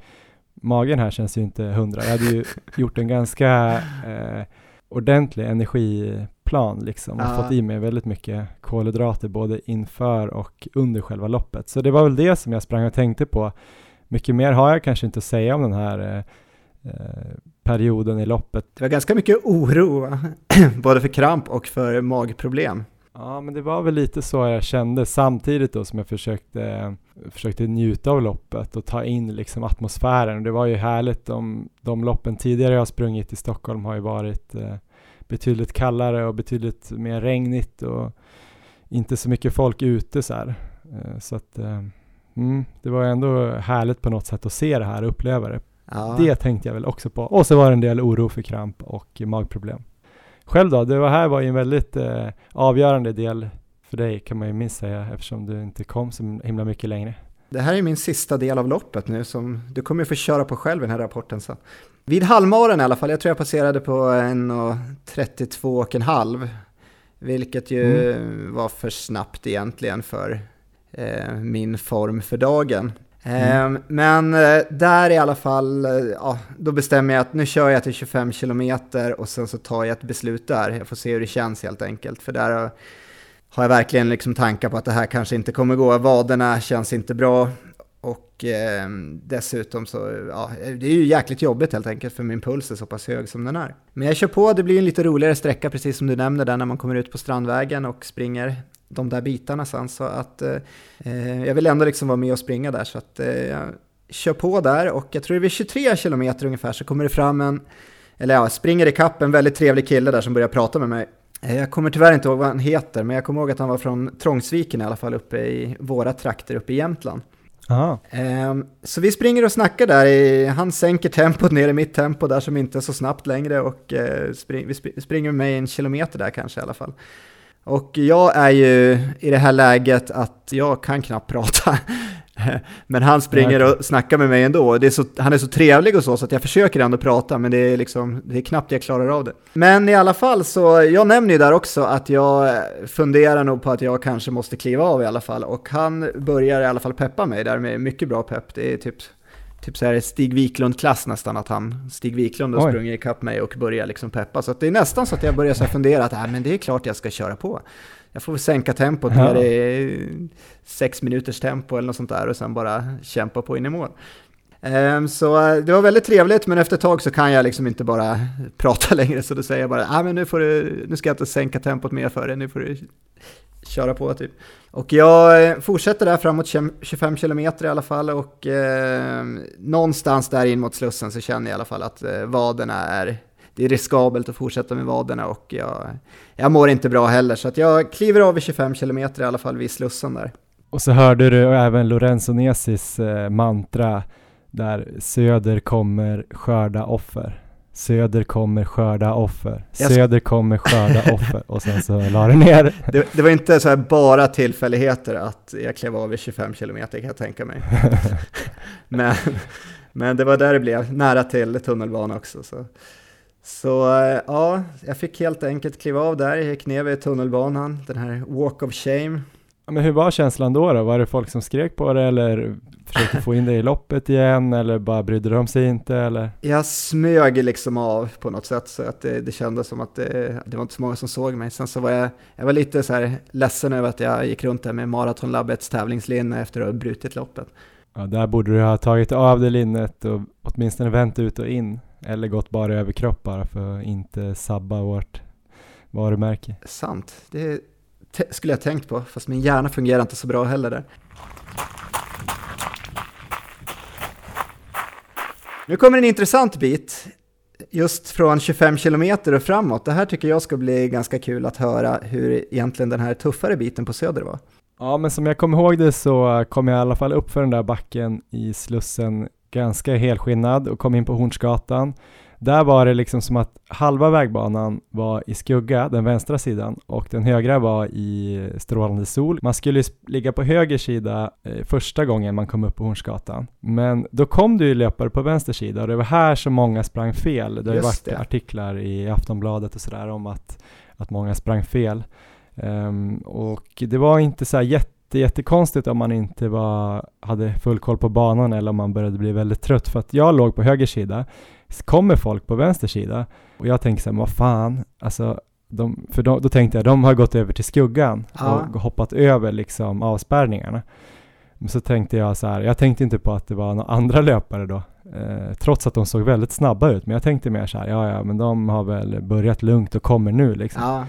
Speaker 2: magen här känns ju inte hundra. Jag hade ju gjort en ganska eh, ordentlig energiplan liksom och ja. fått i mig väldigt mycket kolhydrater både inför och under själva loppet. Så det var väl det som jag sprang och tänkte på. Mycket mer har jag kanske inte att säga om den här eh, eh perioden i loppet.
Speaker 3: Det var ganska mycket oro, både för kramp och för magproblem.
Speaker 2: Ja, men det var väl lite så jag kände samtidigt då som jag försökte, försökte njuta av loppet och ta in liksom atmosfären. Det var ju härligt. De, de loppen tidigare jag sprungit i Stockholm har ju varit eh, betydligt kallare och betydligt mer regnigt och inte så mycket folk ute så här. Eh, så att eh, mm, det var ändå härligt på något sätt att se det här och uppleva det. Ja. Det tänkte jag väl också på. Och så var det en del oro för kramp och magproblem. Själv då? Det var här var ju en väldigt eh, avgörande del för dig kan man ju minst säga eftersom du inte kom så himla mycket längre.
Speaker 3: Det här är min sista del av loppet nu som du kommer ju få köra på själv i den här rapporten sen. Vid halvmaren i alla fall, jag tror jag passerade på 1.32,5 vilket ju mm. var för snabbt egentligen för eh, min form för dagen. Mm. Ehm, men eh, där i alla fall, eh, ja, då bestämmer jag att nu kör jag till 25 km och sen så tar jag ett beslut där. Jag får se hur det känns helt enkelt. För där har jag verkligen liksom tankar på att det här kanske inte kommer gå. Vaderna känns inte bra. Och eh, dessutom så, ja, det är ju jäkligt jobbigt helt enkelt för min puls är så pass hög som den är. Men jag kör på, det blir en lite roligare sträcka precis som du nämnde där när man kommer ut på Strandvägen och springer de där bitarna sen. Så att eh, eh, jag vill ändå liksom vara med och springa där. Så att eh, jag kör på där och jag tror det är vid 23 km ungefär så kommer det fram en, eller ja, springer i kapp en väldigt trevlig kille där som börjar prata med mig. Eh, jag kommer tyvärr inte ihåg vad han heter, men jag kommer ihåg att han var från Trångsviken i alla fall, uppe i våra trakter uppe i Jämtland. Um, så vi springer och snackar där, han sänker tempot ner i mitt tempo där som inte är så snabbt längre och spring, vi sp springer med en kilometer där kanske i alla fall. Och jag är ju i det här läget att jag kan knappt prata. Men han springer och snackar med mig ändå. Är så, han är så trevlig och så, så att jag försöker ändå prata, men det är, liksom, det är knappt jag klarar av det. Men i alla fall, så jag nämner ju där också att jag funderar nog på att jag kanske måste kliva av i alla fall. Och han börjar i alla fall peppa mig där med mycket bra pepp. Det är typ typ så här Stig Wiklund-klass nästan, att han, Stig Wiklund har sprungit ikapp mig och börjar liksom peppa. Så det är nästan så att jag börjar så fundera att äh, men det är klart jag ska köra på. Jag får sänka tempot ja. ner i sex minuters tempo eller något sånt där och sen bara kämpa på in i mål. Um, så uh, det var väldigt trevligt, men efter ett tag så kan jag liksom inte bara prata längre, så då säger jag bara, ah, men nu, får du, nu ska jag inte sänka tempot mer för dig, nu får du köra på typ. Och jag eh, fortsätter där framåt 25 km i alla fall och eh, någonstans där in mot Slussen så känner jag i alla fall att eh, vaderna är, det är riskabelt att fortsätta med vaderna och jag, jag mår inte bra heller så att jag kliver av i 25 km i alla fall vid Slussen där.
Speaker 2: Och så hörde du även Lorenzo Nesis eh, mantra där söder kommer skörda offer. Söder kommer skörda offer. Söder kommer skörda offer. Och sen så la det ner.
Speaker 3: Det, det var inte så här bara tillfälligheter att jag klev av i 25 kilometer kan jag tänka mig. men, men det var där det blev, nära till tunnelbana också. Så. Så ja, jag fick helt enkelt kliva av där, jag gick ner vid tunnelbanan, den här walk of shame.
Speaker 2: Men hur var känslan då, då? Var det folk som skrek på det eller försökte få in dig i loppet igen eller bara brydde de sig inte eller?
Speaker 3: Jag smög liksom av på något sätt så att det, det kändes som att det, det, var inte så många som såg mig. Sen så var jag, jag var lite så här ledsen över att jag gick runt där med Maratonlabbets tävlingslinne efter att ha brutit loppet.
Speaker 2: Ja, där borde du ha tagit av dig linnet och åtminstone vänt ut och in eller gått bara över kropp bara för att inte sabba vårt varumärke.
Speaker 3: Sant, det skulle jag tänkt på, fast min hjärna fungerar inte så bra heller där. Nu kommer en intressant bit, just från 25 kilometer och framåt. Det här tycker jag ska bli ganska kul att höra hur egentligen den här tuffare biten på Söder var.
Speaker 2: Ja, men som jag kommer ihåg det så kom jag i alla fall upp för den där backen i Slussen ganska helskinnad och kom in på Hornsgatan där var det liksom som att halva vägbanan var i skugga, den vänstra sidan, och den högra var i strålande sol. Man skulle ligga på höger sida eh, första gången man kom upp på Hornsgatan. Men då kom det ju löpare på vänster sida och det var här som många sprang fel. Det har ju varit det. artiklar i Aftonbladet och sådär om att, att många sprang fel. Um, och det var inte så här jätte jättekonstigt om man inte var, hade full koll på banan eller om man började bli väldigt trött för att jag låg på höger sida kommer folk på vänster sida och jag tänker så här, vad fan, alltså de, för då, då, tänkte jag, de har gått över till skuggan ja. och hoppat över liksom avspärrningarna. Men så tänkte jag så här, jag tänkte inte på att det var några andra löpare då, eh, trots att de såg väldigt snabba ut, men jag tänkte mer så här, ja ja, men de har väl börjat lugnt och kommer nu liksom. Ja.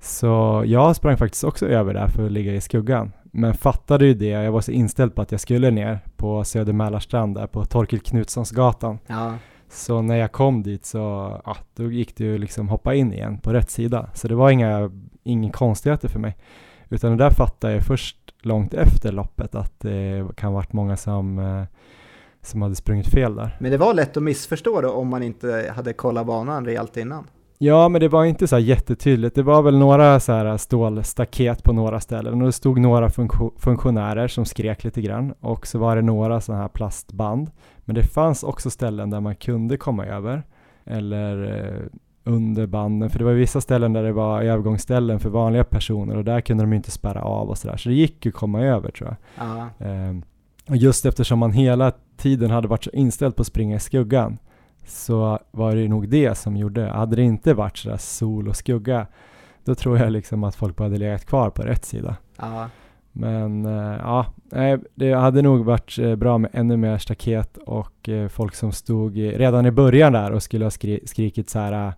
Speaker 2: Så jag sprang faktiskt också över där för att ligga i skuggan, men fattade ju det, jag var så inställd på att jag skulle ner på Söder Mälarstrand där på Torkel Knutssons gatan. Ja. Så när jag kom dit så, ja, då gick det ju liksom hoppa in igen på rätt sida. Så det var inga, inga konstigheter för mig. Utan det där fattade jag först långt efter loppet att det kan varit många som, eh, som hade sprungit fel där.
Speaker 3: Men det var lätt att missförstå då om man inte hade kollat banan rejält innan?
Speaker 2: Ja, men det var inte så jättetydligt. Det var väl några så här stålstaket på några ställen och det stod några funktionärer som skrek lite grann och så var det några sådana här plastband. Men det fanns också ställen där man kunde komma över eller eh, under banden, för det var vissa ställen där det var övergångsställen för vanliga personer och där kunde de inte spärra av och sådär. Så det gick ju att komma över tror jag. Eh, och just eftersom man hela tiden hade varit så inställd på att springa i skuggan så var det nog det som gjorde, hade det inte varit sådär sol och skugga, då tror jag liksom att folk bara hade legat kvar på rätt sida. Ja. Men uh, ja, det hade nog varit uh, bra med ännu mer staket och uh, folk som stod redan i början där och skulle ha skri skrikit så här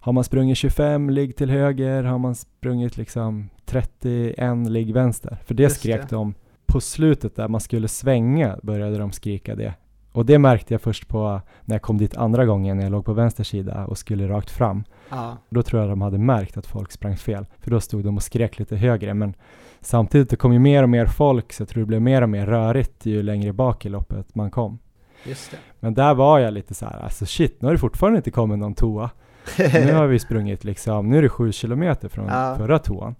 Speaker 2: har man sprungit 25, ligg till höger, har man sprungit liksom 31, ligg vänster. För det Just skrek det. de på slutet där man skulle svänga började de skrika det och det märkte jag först på när jag kom dit andra gången när jag låg på vänster sida och skulle rakt fram. Ja. Då tror jag de hade märkt att folk sprang fel, för då stod de och skrek lite högre. Men samtidigt, det kom ju mer och mer folk, så jag tror det blev mer och mer rörigt ju längre bak i loppet man kom. Men där var jag lite så här, alltså shit, nu har det fortfarande inte kommit någon toa. nu har vi sprungit liksom, nu är det sju kilometer från ja. förra toan.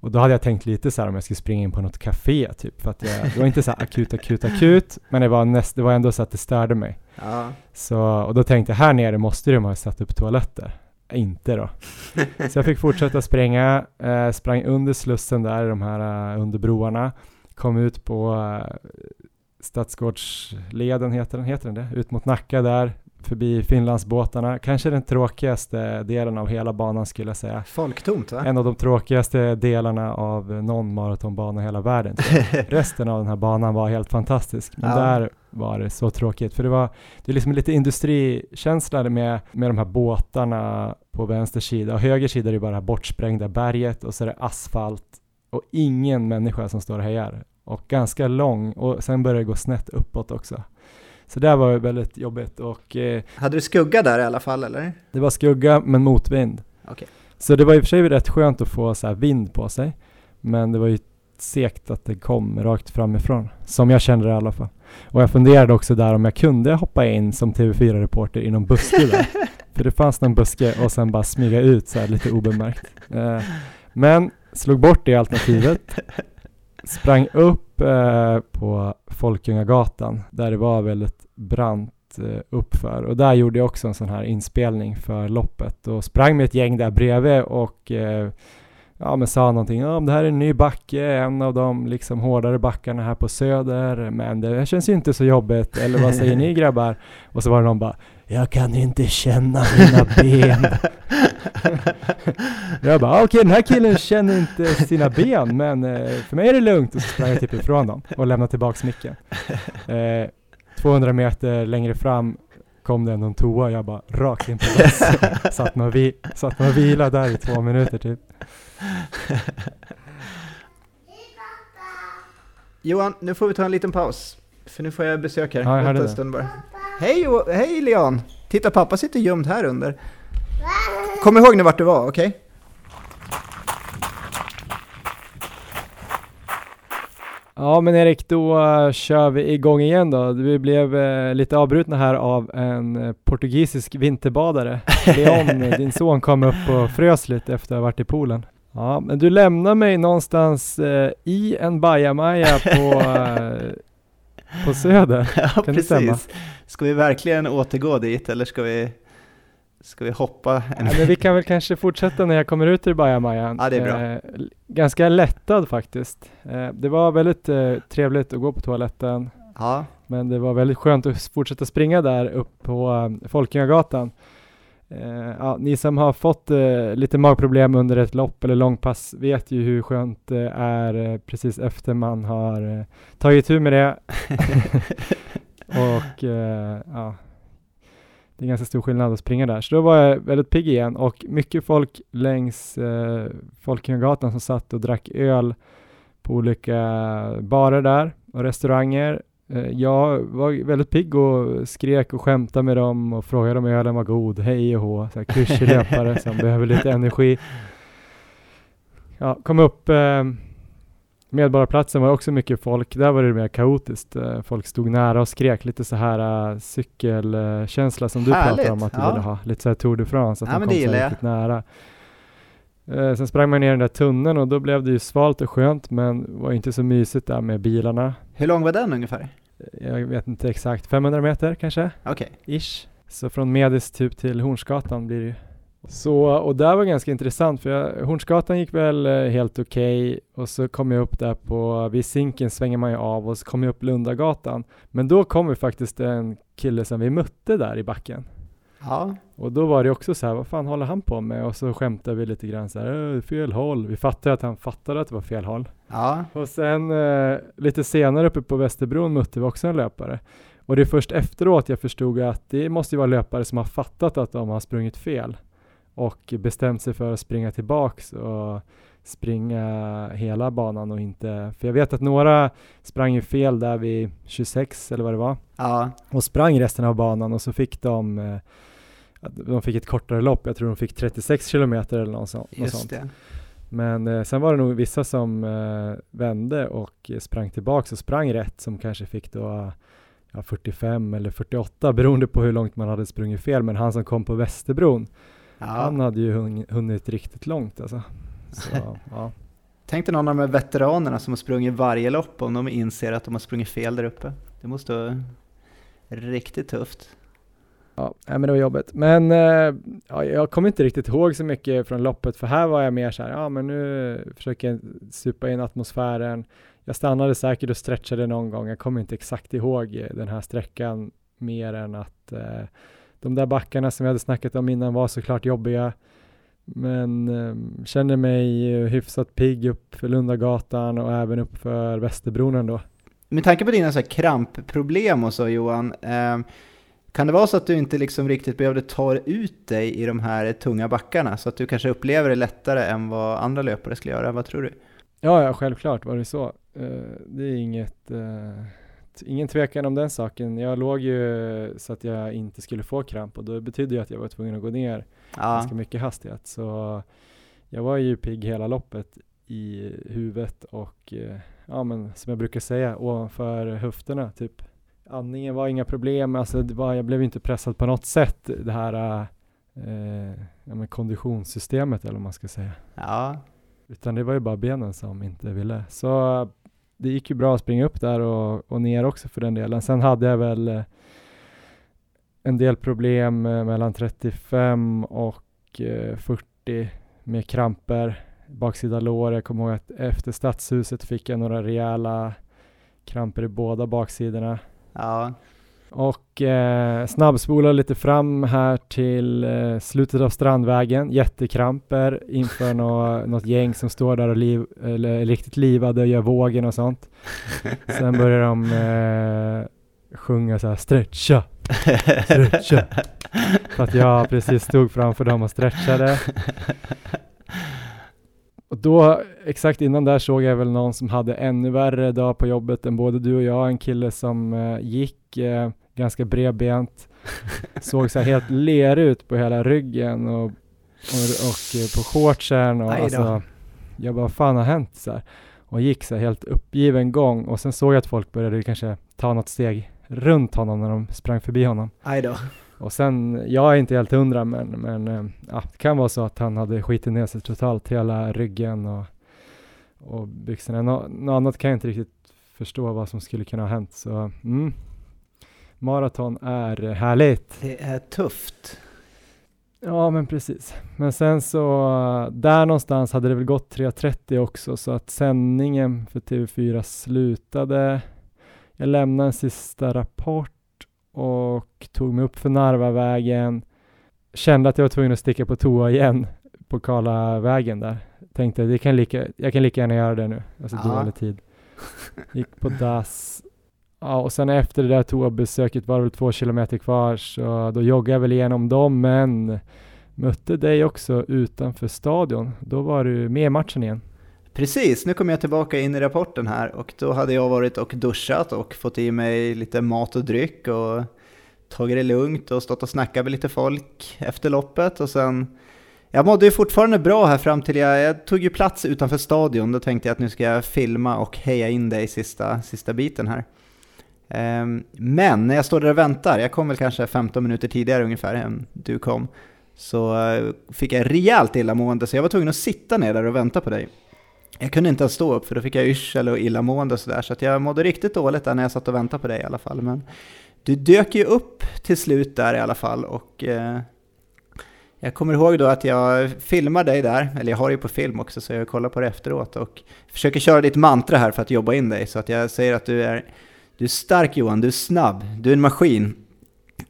Speaker 2: Och då hade jag tänkt lite så här om jag skulle springa in på något café typ, för att jag, det var inte så akut, akut, akut, men det var, näst, det var ändå så att det störde mig. Ja. Så, och då tänkte jag, här nere måste de ha satt upp toaletter. Inte då. så jag fick fortsätta springa, eh, sprang under slussen där, de här uh, under broarna, kom ut på uh, Stadsgårdsleden, heter den, heter den det? Ut mot Nacka där, förbi Finlandsbåtarna. Kanske den tråkigaste delen av hela banan skulle jag säga.
Speaker 3: Folktomt va?
Speaker 2: En av de tråkigaste delarna av någon maratonbana i hela världen. Resten av den här banan var helt fantastisk. Men ja. där var det så tråkigt. För det var det är liksom lite industrikänsla med, med de här båtarna på vänster sida. Och höger sida är det bara det här bortsprängda berget och så är det asfalt och ingen människa som står och hejar. Och ganska lång och sen börjar det gå snett uppåt också. Så det var väldigt jobbigt och... Eh,
Speaker 3: Hade du skugga där i alla fall eller?
Speaker 2: Det var skugga men motvind. Okay. Så det var i och för sig rätt skönt att få så här vind på sig. Men det var ju segt att det kom rakt framifrån. Som jag kände det i alla fall. Och jag funderade också där om jag kunde hoppa in som TV4-reporter i någon buske där. För det fanns någon buske och sen bara smyga ut så här lite obemärkt. Eh, men slog bort det alternativet. Sprang upp uppe eh, på Folkungagatan. Där det var väldigt brant eh, uppför. Och där gjorde jag också en sån här inspelning för loppet. Och sprang med ett gäng där bredvid och eh, ja men sa någonting, ja det här är en ny backe, en av de liksom hårdare backarna här på Söder, men det känns ju inte så jobbigt, eller vad säger ni grabbar? Och så var det någon bara, jag kan inte känna mina ben. jag bara, okej okay, den här killen känner inte sina ben, men eh, för mig är det lugnt. Och så sprang jag typ ifrån dem och lämnade tillbaka micken. Eh, 200 meter längre fram kom det någon toa, jag bara rakt in på satt vi, satt man och vilade där i två minuter typ.
Speaker 3: Johan, nu får vi ta en liten paus. För nu får jag besök här.
Speaker 2: Ja, jag hörde det.
Speaker 3: bara. Hej, Jo- hej Leon! Titta, pappa sitter gömd här under. Kom ihåg nu vart du var, okej?
Speaker 2: Ja men Erik, då uh, kör vi igång igen då. Vi blev uh, lite avbrutna här av en uh, portugisisk vinterbadare. Leon, din son, kom upp och frös lite efter att ha varit i poolen. Ja, men du lämnar mig någonstans i en bajamaja på, på Söder.
Speaker 3: Ja,
Speaker 2: Kan
Speaker 3: precis. Ska vi verkligen återgå dit eller ska vi, ska vi hoppa? En...
Speaker 2: Ja, men vi kan väl kanske fortsätta när jag kommer ut ur bajamajan.
Speaker 3: Ja, det är bra.
Speaker 2: Eh, ganska lättad faktiskt. Eh, det var väldigt eh, trevligt att gå på toaletten.
Speaker 3: Ja,
Speaker 2: Men det var väldigt skönt att fortsätta springa där upp på uh, Folkungagatan. Eh, ja, ni som har fått eh, lite magproblem under ett lopp eller långpass vet ju hur skönt det är eh, precis efter man har eh, tagit tur med det. och eh, ja, det är ganska stor skillnad att springa där. Så då var jag väldigt pigg igen och mycket folk längs eh, Folkungagatan som satt och drack öl på olika barer där och restauranger. Eh, Jag var väldigt pigg och skrek och skämtade med dem och frågade om ölen var god, hej och hå, så här klyschig löpare som behöver lite energi. Ja, kom upp eh, Medborgarplatsen var också mycket folk, där var det mer kaotiskt. Eh, Folk stod nära och skrek lite så här uh, cykelkänsla som du
Speaker 3: Härligt,
Speaker 2: pratade om att du
Speaker 3: ja.
Speaker 2: ville ha. Lite så här Tour de France, att
Speaker 3: Ja,
Speaker 2: de kom så riktigt nära. Eh, sen sprang man ner i den där tunneln och då blev det ju svalt och skönt men var inte så mysigt där med bilarna.
Speaker 3: hur lång var den ungefär?
Speaker 2: Jag vet inte exakt, 500 meter kanske?
Speaker 3: Okej.
Speaker 2: Ish. Så från Medis typ till Hornsgatan blir det ju. Så, och där var ganska intressant för jag, Hornsgatan gick väl eh, helt okej och så kom jag upp där på, vid Zinken svänger man ju av och så kom jag upp Lundagatan. Men då kom ju faktiskt en kille som vi mötte där i backen.
Speaker 3: Ja,
Speaker 2: Och då var det också så här, vad fan håller han på med? Och så skämtade vi lite grann så här, "Äh, fel håll. Vi fattade att han fattade att det var fel håll.
Speaker 3: ja,
Speaker 2: Och sen eh, lite senare uppe på Västerbron mötte vi också en löpare. Och det är först efteråt jag förstod att det måste ju vara löpare som har fattat att de har sprungit fel och bestämt sig för att springa tillbaks och springa hela banan och inte, för jag vet att några sprang ju fel där vid 26 eller vad det var
Speaker 3: ja,
Speaker 2: och sprang resten av banan och så fick de eh, de fick ett kortare lopp, jag tror de fick 36 kilometer eller något sånt.
Speaker 3: just
Speaker 2: sånt.
Speaker 3: det.
Speaker 2: Men eh, sen var det nog vissa som eh, vände och eh, sprang tillbaks och sprang rätt som kanske fick då ja, 45 eller 48 beroende på hur långt man hade sprungit fel. Men han som kom på Västerbron, han
Speaker 3: Ja.
Speaker 2: hade ju hun- hunnit riktigt långt alltså. Så, ja.
Speaker 3: Tänk dig någon av de här veteranerna som har sprungit varje lopp om de inser att de har sprungit fel där uppe. Det måste vara riktigt tufft.
Speaker 2: Ja, men det var jobbigt. Men eh, ja, jag kommer inte riktigt ihåg så mycket från loppet för här var jag mer så här, ja men nu försöker jag supa in atmosfären. Jag stannade säkert och stretchade någon gång. Jag kommer inte exakt ihåg den här sträckan mer än att eh, de där backarna som vi hade snackat om innan var såklart jobbiga. Men eh, känner mig hyfsat pigg upp för Lundagatan och även upp för Västerbron ändå.
Speaker 3: Med tanke på dina så här krampproblem och så Johan, eh, kan det vara så att du inte liksom riktigt behövde ta ut dig i de här tunga backarna? Så att du kanske upplever det lättare än vad andra löpare skulle göra? Vad tror du?
Speaker 2: Ja, ja, självklart var det så. Eh, det är inget, eh, ingen tvekan om den saken. Jag låg ju så att jag inte skulle få kramp och då betydde det att jag var tvungen att gå ner
Speaker 3: Ja,
Speaker 2: ganska mycket hastighet. Så jag var ju pigg hela loppet i huvudet och eh, ja, men som jag brukar säga ovanför höfterna typ. Andningen var inga problem, alltså det var, jag blev inte pressad på något sätt det här eh, ja, konditionssystemet eller vad man ska säga.
Speaker 3: ja,
Speaker 2: Utan det var ju bara benen som inte ville. Så eh, det gick ju bra att springa upp där och, och ner också för den delen. Sen hade jag väl eh, en del problem eh, mellan 35 och eh, 40 med kramper. baksida lår. Jag kommer ihåg att efter stadshuset fick jag några rejäla kramper i båda baksidorna.
Speaker 3: Ja.
Speaker 2: Och eh, snabbspolar lite fram här till eh, slutet av Strandvägen, jättekramper inför nå, något gäng som står där och liv, eller, riktigt livade och gör vågen och sånt. Sen börjar de eh, sjunga så här stretcha, stretcha. För att jag precis stod framför dem och stretchade. Och då, exakt innan där såg jag väl någon som hade ännu värre dag på jobbet än både du och jag. En kille som eh, gick eh, ganska bredbent, såg så här helt ler ut på hela ryggen och, och, och eh, på shortsen och alltså, jag bara, fan har hänt? Så här. Och gick så här helt uppgiven gång och sen såg jag att folk började kanske ta något steg runt honom när de sprang förbi honom.
Speaker 3: Aj då.
Speaker 2: Och sen, jag är inte helt hundra men, men eh, ja, det kan vara så att han hade skitit ner sig totalt, hela ryggen och, och byxorna. Nå, något annat kan jag inte riktigt förstå vad som skulle kunna ha hänt. Så mm. maraton är härligt.
Speaker 3: Det är tufft.
Speaker 2: Ja men precis. Men sen så, där någonstans hade det väl gått 3.30 också så att sändningen för TV4 slutade. Jag lämnade en sista rapport och tog mig upp för Narvavägen. Kände att jag var tvungen att sticka på toa igen på Karlavägen där. Tänkte det kan lika, jag kan lika gärna göra det nu. Alltså
Speaker 3: Ja.
Speaker 2: dålig tid. Gick på dass. Ja, och sen efter det där toabesöket var det väl två kilometer kvar så då joggade jag väl igenom dem men mötte dig också utanför stadion. Då var du med i matchen igen.
Speaker 3: Precis, nu kommer jag tillbaka in i rapporten här och då hade jag varit och duschat och fått i mig lite mat och dryck och tagit det lugnt och stått och snackat med lite folk efter loppet och sen jag mådde ju fortfarande bra här fram till jag, jag tog ju plats utanför stadion. Då tänkte jag att nu ska jag filma och heja in dig sista, sista biten här. Ehm, men när jag står där och väntar, jag kom väl kanske 15 minuter tidigare ungefär än du kom, så eh, fick jag rejält illamående så jag var tvungen att sitta ner där och vänta på dig. Jag kunde inte ens stå upp för då fick jag yrsel och illamående och sådär så att jag mådde riktigt dåligt där när jag satt och väntade på dig i alla fall. Men du dök ju upp till slut där i alla fall och eh, jag kommer ihåg då att jag filmar dig där, eller jag har ju på film också så jag kollar på det efteråt och försöker köra ditt mantra här för att jobba in dig så att jag säger att du är, du är stark Johan, du är snabb, du är en maskin.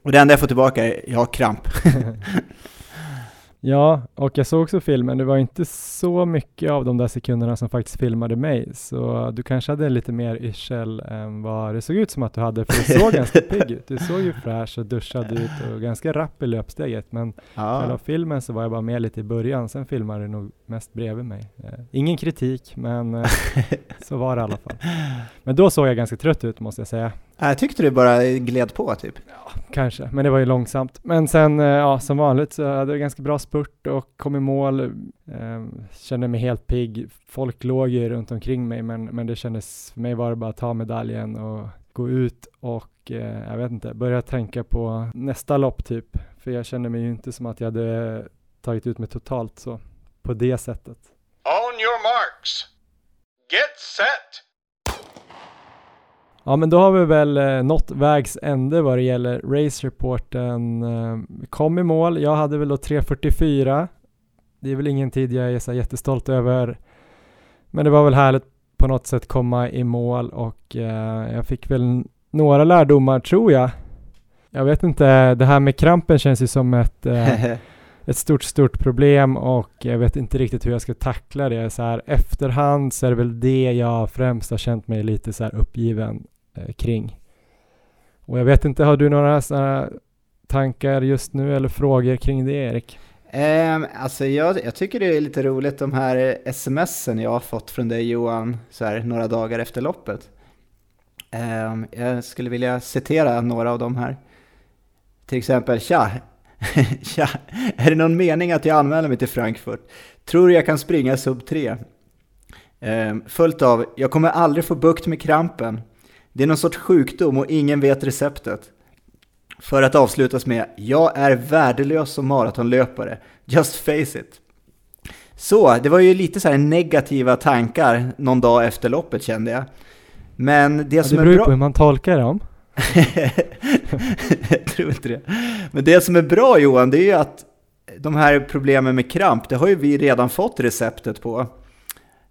Speaker 3: Och det enda jag får tillbaka är, jag har kramp.
Speaker 2: Ja, och jag såg också filmen. Det var inte så mycket av de där sekunderna som faktiskt filmade mig, så du kanske hade lite mer yrsel än vad det såg ut som att du hade, för du såg ganska pigg ut. Du såg ju fräsch och duschad ut och ganska rapp i löpsteget, men själva
Speaker 3: Ja,
Speaker 2: filmen så var jag bara med lite i början, sen filmade du nog mest bredvid mig. Eh, ingen kritik, men eh, så var det i alla fall. Men då såg jag ganska trött ut måste jag säga.
Speaker 3: jag tyckte du bara gled på typ.
Speaker 2: Kanske, men det var ju långsamt. Men sen, eh, ja, som vanligt så hade jag ganska bra spurt och kom i mål. Eh, kände mig helt pigg. Folk låg ju runt omkring mig, men, men det kändes, för mig var det bara att ta medaljen och gå ut och, jag vet inte, börja tänka på nästa lopp typ. För jag kände mig ju inte som att jag hade tagit ut mig totalt så, på det sättet.
Speaker 1: On your marks. Get set.
Speaker 2: Ja men då har vi väl eh, nått vägs ände vad det gäller race-reporten. Eh, vi kom i mål, jag hade väl då 3.44. Det är väl ingen tid jag är så jättestolt över. Men det var väl härligt på något sätt komma i mål och eh, jag fick väl några lärdomar tror jag. Jag vet inte, det här med krampen känns ju som ett, eh, ett stort, stort problem och jag vet inte riktigt hur jag ska tackla det. Så här, efterhand så är det väl det jag främst har känt mig lite så här uppgiven eh, kring. Och jag vet inte, har du några sådana tankar just nu eller frågor kring det Erik?
Speaker 3: Um, alltså jag, jag tycker det är lite roligt de här smsen jag har fått från dig Johan, så här, några dagar efter loppet. Um, jag skulle vilja citera några av dem här. Till exempel, tja, tja, är det någon mening att jag anmäler mig till Frankfurt? Tror du jag kan springa sub 3? Ehm, följt av, jag kommer aldrig få bukt med krampen. Det är någon sorts sjukdom och ingen vet receptet. För att avslutas med, jag är värdelös som maratonlöpare. Just face it. Så, det var ju lite så här negativa tankar någon dag efter loppet kände jag. Men det
Speaker 2: Ja,
Speaker 3: som
Speaker 2: det
Speaker 3: är
Speaker 2: beror ju
Speaker 3: bra...
Speaker 2: på hur man tolkar dem.
Speaker 3: jag tror inte det. Men det som är bra Johan, det är ju att de här problemen med kramp, det har ju vi redan fått receptet på.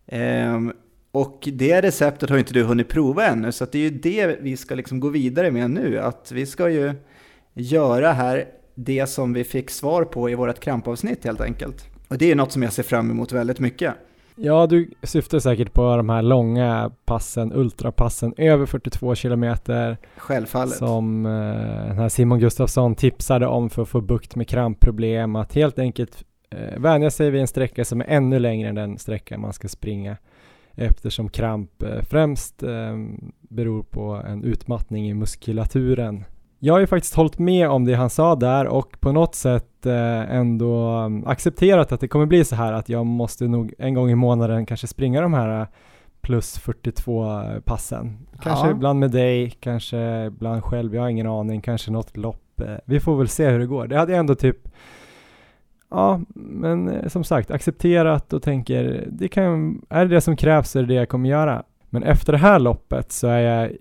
Speaker 3: Ehm, och det receptet har inte du hunnit prova ännu, så det är ju det vi ska liksom gå vidare med nu. Att vi ska ju göra här det som vi fick svar på i vårt krampavsnitt helt enkelt. Och det är något som jag ser fram emot väldigt mycket.
Speaker 2: Ja, du syftar säkert på de här långa passen, ultrapassen över 42 kilometer.
Speaker 3: Självfallet.
Speaker 2: Som eh, den här Simon Gustafsson tipsade om för att få bukt med krampproblem. Att helt enkelt eh, vänja sig vid en sträcka som är ännu längre än den sträcka man ska springa. Eftersom kramp eh, främst eh, beror på en utmattning i muskulaturen jag har ju faktiskt hållit med om det han sa där och på något sätt eh, ändå mm, accepterat att det kommer bli så här att jag måste nog en gång i månaden kanske springa de här eh, plus 42 passen. Kanske
Speaker 3: Ja.
Speaker 2: ibland med dig, kanske ibland själv, jag har ingen aning, kanske något lopp. Eh, Vi får väl se hur det går. Det hade jag ändå typ Ja, men eh, som sagt accepterat och tänker det kan, är det det som krävs så är det det jag kommer göra. Men efter det här loppet så är jag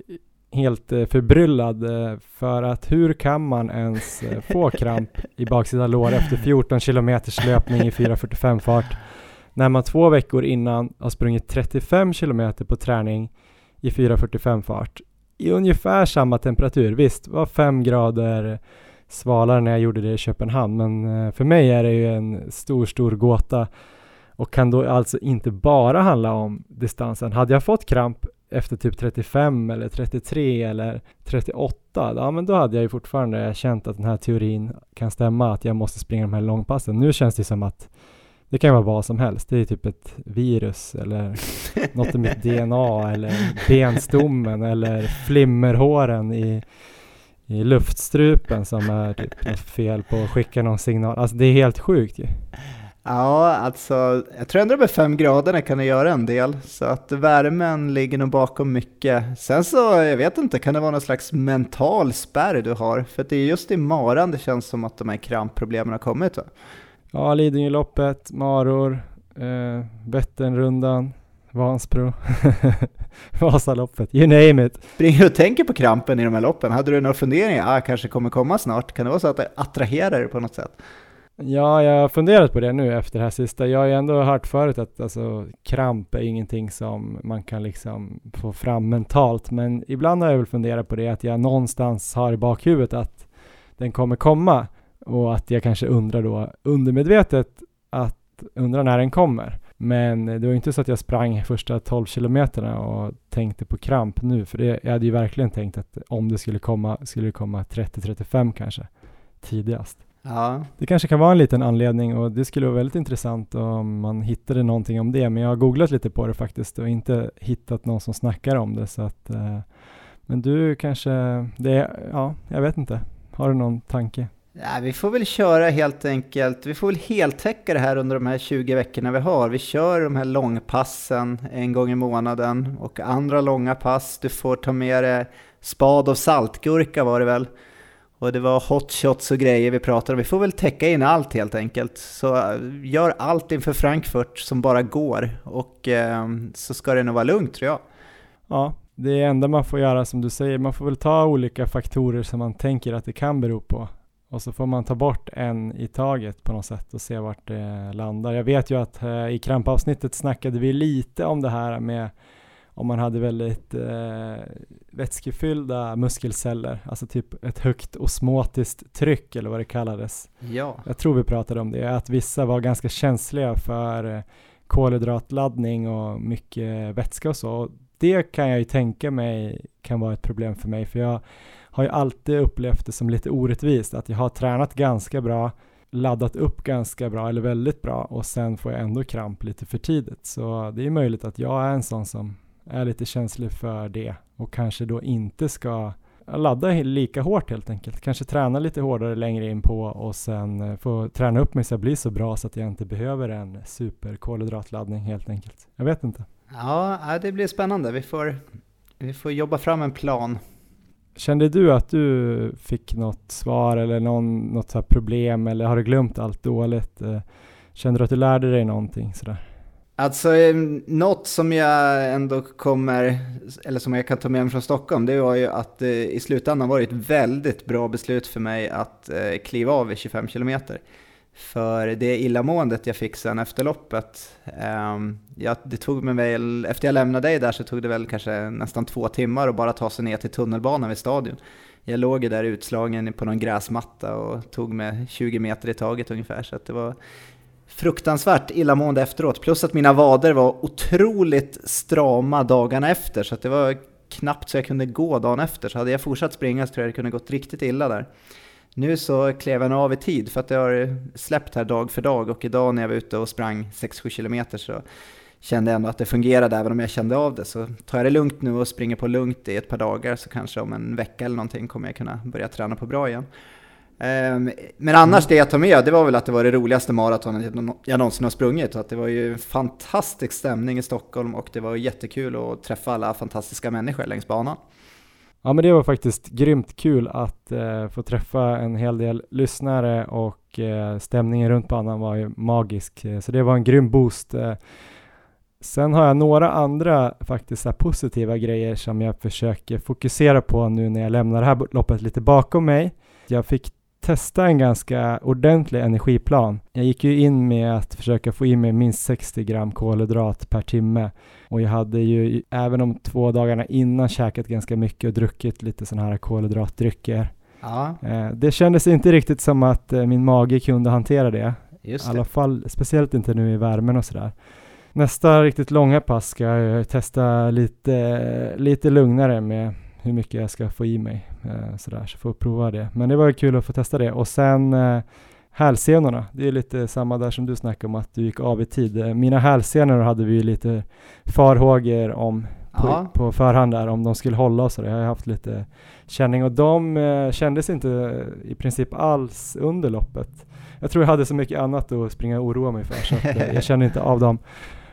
Speaker 2: helt eh, förbryllad eh, för att hur kan man ens eh, få kramp i baksida lår efter 14 kilometers löpning i 4.45 fart när man två veckor innan har sprungit 35 kilometer på träning i 4.45 fart i ungefär samma temperatur. Visst, var fem grader svalare när jag gjorde det i Köpenhamn, men för mig är det ju en stor, stor gåta och kan då alltså inte bara handla om distansen. Hade jag fått kramp efter typ 35 eller 33 eller 38, ja men då hade jag ju fortfarande känt att den här teorin kan stämma, att jag måste springa de här långpassen. Nu känns det som att det kan vara vad som helst. Det är typ ett virus eller något i mitt DNA eller benstommen eller flimmerhåren i, i luftstrupen som är typ fel på att skicka någon signal. Alltså det är helt sjukt ju.
Speaker 3: Ja, alltså jag tror ändå med fem graderna kan det göra en del. Så att värmen ligger nog bakom mycket. Sen så, jag vet inte, kan det vara någon slags mental spärr du har? För att det är just i maran det känns som att de här krampproblemen har kommit va?
Speaker 2: Ja, Lidingöloppet, Maror, eh, Vätternrundan, Vansbro, Vasaloppet, you name it.
Speaker 3: Springer du och tänker på krampen i de här loppen? Hade du några funderingar? Ah, kanske kommer komma snart. Kan det vara så att det attraherar dig på något sätt?
Speaker 2: Ja, jag har funderat på det nu efter det här sista. Jag har ju ändå hört förut att alltså, kramp är ingenting som man kan liksom få fram mentalt, men ibland har jag väl funderat på det att jag någonstans har i bakhuvudet att den kommer komma och att jag kanske undrar då undermedvetet att undra när den kommer. Men det var inte så att jag sprang första 12 kilometerna och tänkte på kramp nu, för det, jag hade ju verkligen tänkt att om det skulle komma, skulle det komma 30-35 kanske, tidigast.
Speaker 3: Ja,
Speaker 2: Det kanske kan vara en liten anledning och det skulle vara väldigt intressant om man hittade någonting om det. Men jag har googlat lite på det faktiskt och inte hittat någon som snackar om det. Så att, eh, men du kanske, det ja, jag vet inte. Har du någon tanke?
Speaker 3: Ja, vi får väl köra helt enkelt, vi får väl heltäcka det här under de här 20 veckorna vi har. Vi kör de här långpassen en gång i månaden och andra långa pass. Du får ta med dig spad och saltgurka var det väl. Och det var hot shots och grejer vi pratade om. Vi får väl täcka in allt helt enkelt. Så eh, gör allt inför Frankfurt som bara går och eh, så ska det nog vara lugnt tror jag.
Speaker 2: Ja, det enda man får göra som du säger, man får väl ta olika faktorer som man tänker att det kan bero på. Och så får man ta bort en i taget på något sätt och se vart det landar. Jag vet ju att eh, i krampavsnittet snackade vi lite om det här med om man hade väldigt eh, vätskefyllda muskelceller, alltså typ ett högt osmotiskt tryck eller vad det kallades.
Speaker 3: Ja.
Speaker 2: Jag tror vi pratade om det, att vissa var ganska känsliga för eh, kolhydratladdning och mycket vätska och så. Det kan jag ju tänka mig kan vara ett problem för mig, för jag har ju alltid upplevt det som lite orättvist att jag har tränat ganska bra, laddat upp ganska bra eller väldigt bra och sen får jag ändå kramp lite för tidigt. Så det är möjligt att jag är en sån som är lite känslig för det och kanske då inte ska ladda lika hårt helt enkelt. Kanske träna lite hårdare längre in på och sen eh, få träna upp mig så jag blir så bra så att jag inte behöver en superkolhydratladdning helt enkelt. Jag vet inte.
Speaker 3: Ja, det blir spännande. Vi får, vi får jobba fram en plan.
Speaker 2: Kände du att du fick något svar eller någon, något så här problem eller har du glömt allt dåligt? Eh, Kände du att du lärde dig någonting sådär?
Speaker 3: Alltså något som jag ändå kommer, eller som jag kan ta med mig från Stockholm, det var ju att eh, i slutändan var det ett väldigt bra beslut för mig att eh, kliva av i 25 kilometer. för det illamåendet jag fick sen efter loppet. eh, ja, det tog mig väl, efter jag lämnade dig där så tog det väl kanske nästan två timmar att bara ta sig ner till tunnelbanan vid stadion. Jag låg ju där utslagen på någon gräsmatta och tog mig 20 meter i taget ungefär, så det var fruktansvärt illamående efteråt. Plus att mina vader var otroligt strama dagarna efter, så det var knappt så jag kunde gå dagen efter. Så hade jag fortsatt springa så tror jag det kunde gått riktigt illa där. Nu så klev jag av i tid för att det har släppt här dag för dag och idag när jag var ute och sprang 6-7 kilometer så kände jag ändå att det fungerade även om jag kände av det. Så tar jag det lugnt nu och springer på lugnt i ett par dagar så kanske om en vecka eller någonting kommer jag kunna börja träna på bra igen. Ehm, men annars mm. det jag tar med, det var väl att det var det roligaste maratonet jag någonsin har sprungit. att det var ju en fantastisk stämning i Stockholm och det var jättekul att träffa alla fantastiska människor längs banan.
Speaker 2: Ja men det var faktiskt grymt kul att eh, få träffa en hel del lyssnare och eh, stämningen runt banan var ju magisk. Eh, så det var en grym boost. Eh, sen har jag några andra faktiskt positiva grejer som jag försöker fokusera på nu när jag lämnar det här loppet lite bakom mig. Jag fick testa en ganska ordentlig energiplan. Jag gick ju in med att försöka få i mig minst 60 gram kolhydrat per timme och jag hade ju även de två dagarna innan käkat ganska mycket och druckit lite sådana här kolhydratdrycker. Ja. Eh, det kändes inte riktigt som att eh, min mage kunde hantera det. I alla fall, speciellt inte nu i värmen och sådär. Nästa riktigt långa pass ska jag testa lite, lite lugnare med hur mycket jag ska få i mig. Eh, sådär, så får jag prova det. Men det var kul att få testa det. Och sen eh, hälsenorna, det är lite samma där som du snackade om att du gick av i tid. Eh, mina hälsenor hade vi lite farhågor om på, på, förhand där, om de skulle hålla och så. Jag har haft lite känning och de eh, kändes inte i princip alls under loppet. Jag tror jag hade så mycket annat att springa och oroa mig för så att, eh, jag kände inte av dem.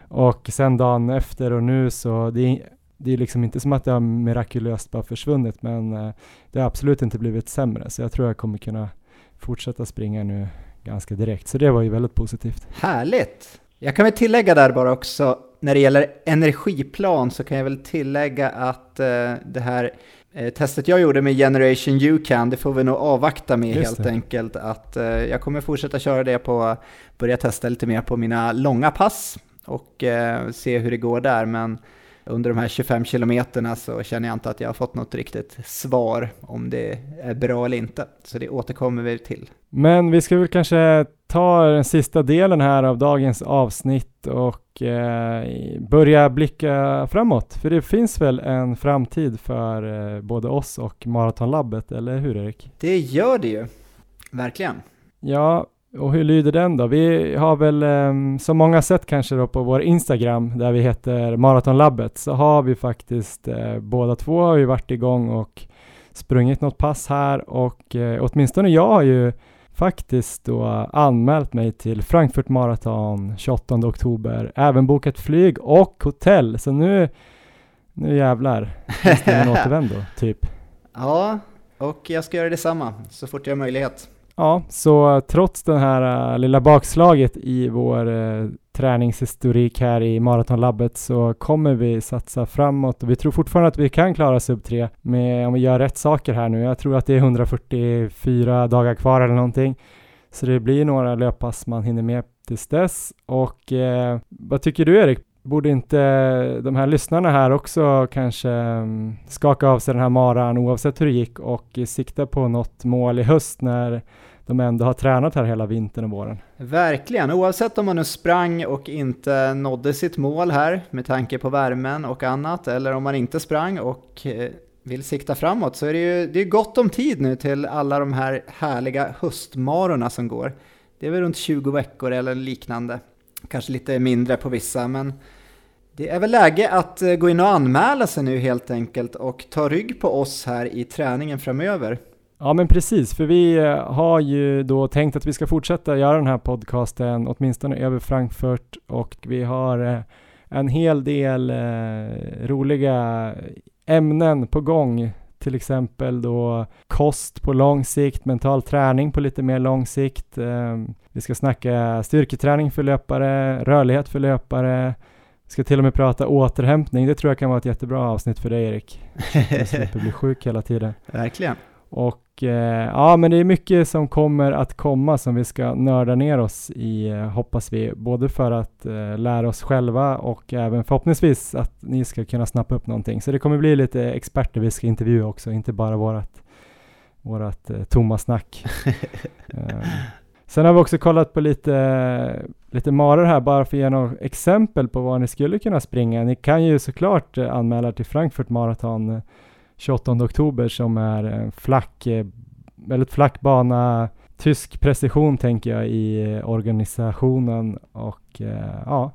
Speaker 2: Och sen dagen efter och nu så, det är, det är liksom inte som att det har mirakulöst bara försvunnit men eh, det har absolut inte blivit sämre så jag tror jag kommer kunna fortsätta springa nu ganska direkt. Så det var ju väldigt positivt.
Speaker 3: Härligt! Jag kan väl tillägga där bara också, när det gäller energiplan så kan jag väl tillägga att eh, det här eh, testet jag gjorde med Generation UCAN, det får vi nog avvakta med Just helt det. enkelt. Att eh, jag kommer fortsätta köra det på, börja testa lite mer på mina långa pass och eh, se hur det går där. Men under de här 25 kilometerna så känner jag inte att jag har fått något riktigt svar om det är bra eller inte. Så det återkommer vi till.
Speaker 2: Men vi ska väl kanske ta den sista delen här av dagens avsnitt och eh, börja blicka framåt. För det finns väl en framtid för eh, både oss och Maratonlabbet, eller hur Erik?
Speaker 3: Det gör det ju, verkligen.
Speaker 2: Ja, och hur lyder den då? Vi har väl, um, som många sett kanske då på vår Instagram, där vi heter Maratonlabbet, så har vi faktiskt uh, båda två har ju varit igång och sprungit något pass här och uh, åtminstone jag har ju faktiskt då anmält mig till Frankfurt Marathon 28 oktober, även bokat flyg och hotell, så nu, nu jävlar, nästan en återvändo, typ.
Speaker 3: Ja, och jag ska göra detsamma så fort jag har möjlighet.
Speaker 2: Ja, så trots det här uh, lilla bakslaget i vår uh, träningshistorik här i Maratonlabbet så kommer vi satsa framåt och vi tror fortfarande att vi kan klara sub 3 med, om vi gör rätt saker här nu. Jag tror att det är 144 dagar kvar eller någonting. Så det blir några löppass man hinner med tills dess. Och eh, vad tycker du Erik? Borde inte de här lyssnarna här också kanske mm, skaka av sig den här maran oavsett hur det gick och sikta på något mål i höst när de ändå har tränat här hela vintern och våren?
Speaker 3: Verkligen, oavsett om man nu sprang och inte nådde sitt mål här med tanke på värmen och annat eller om man inte sprang och eh, vill sikta framåt så är det ju det är gott om tid nu till alla de här härliga höstmarorna som går. Det är väl runt 20 veckor eller liknande. Kanske lite mindre på vissa, men det är väl läge att eh, gå in och anmäla sig nu helt enkelt och ta rygg på oss här i träningen framöver.
Speaker 2: Ja men precis, för vi eh, har ju då tänkt att vi ska fortsätta göra den här podcasten åtminstone över Frankfurt och vi har eh, en hel del roliga ämnen på gång till exempel då kost på lång sikt, mental träning på lite mer lång sikt. Ehm, vi ska snacka styrketräning för löpare, rörlighet för löpare. Vi ska till och med prata återhämtning. Det tror jag kan vara ett jättebra avsnitt för dig Erik. Du slipper bli sjuk hela tiden.
Speaker 3: Verkligen.
Speaker 2: Och och eh, ja, men det är mycket som kommer att komma som vi ska nörda ner oss i, eh, hoppas vi, både för att eh, lära oss själva och även förhoppningsvis att ni ska kunna snappa upp någonting. Så det kommer bli lite experter vi ska intervjua också, inte bara vårat, vårat eh, tomma snack. Ehm, sen har vi också kollat på lite, lite maror här, bara för att ge några exempel på vad ni skulle kunna springa. Ni kan ju såklart eh, anmäla till Frankfurt Marathon 28 oktober som är en flack, eh, väldigt flack bana, tysk precision tänker jag i organisationen och eh, ja,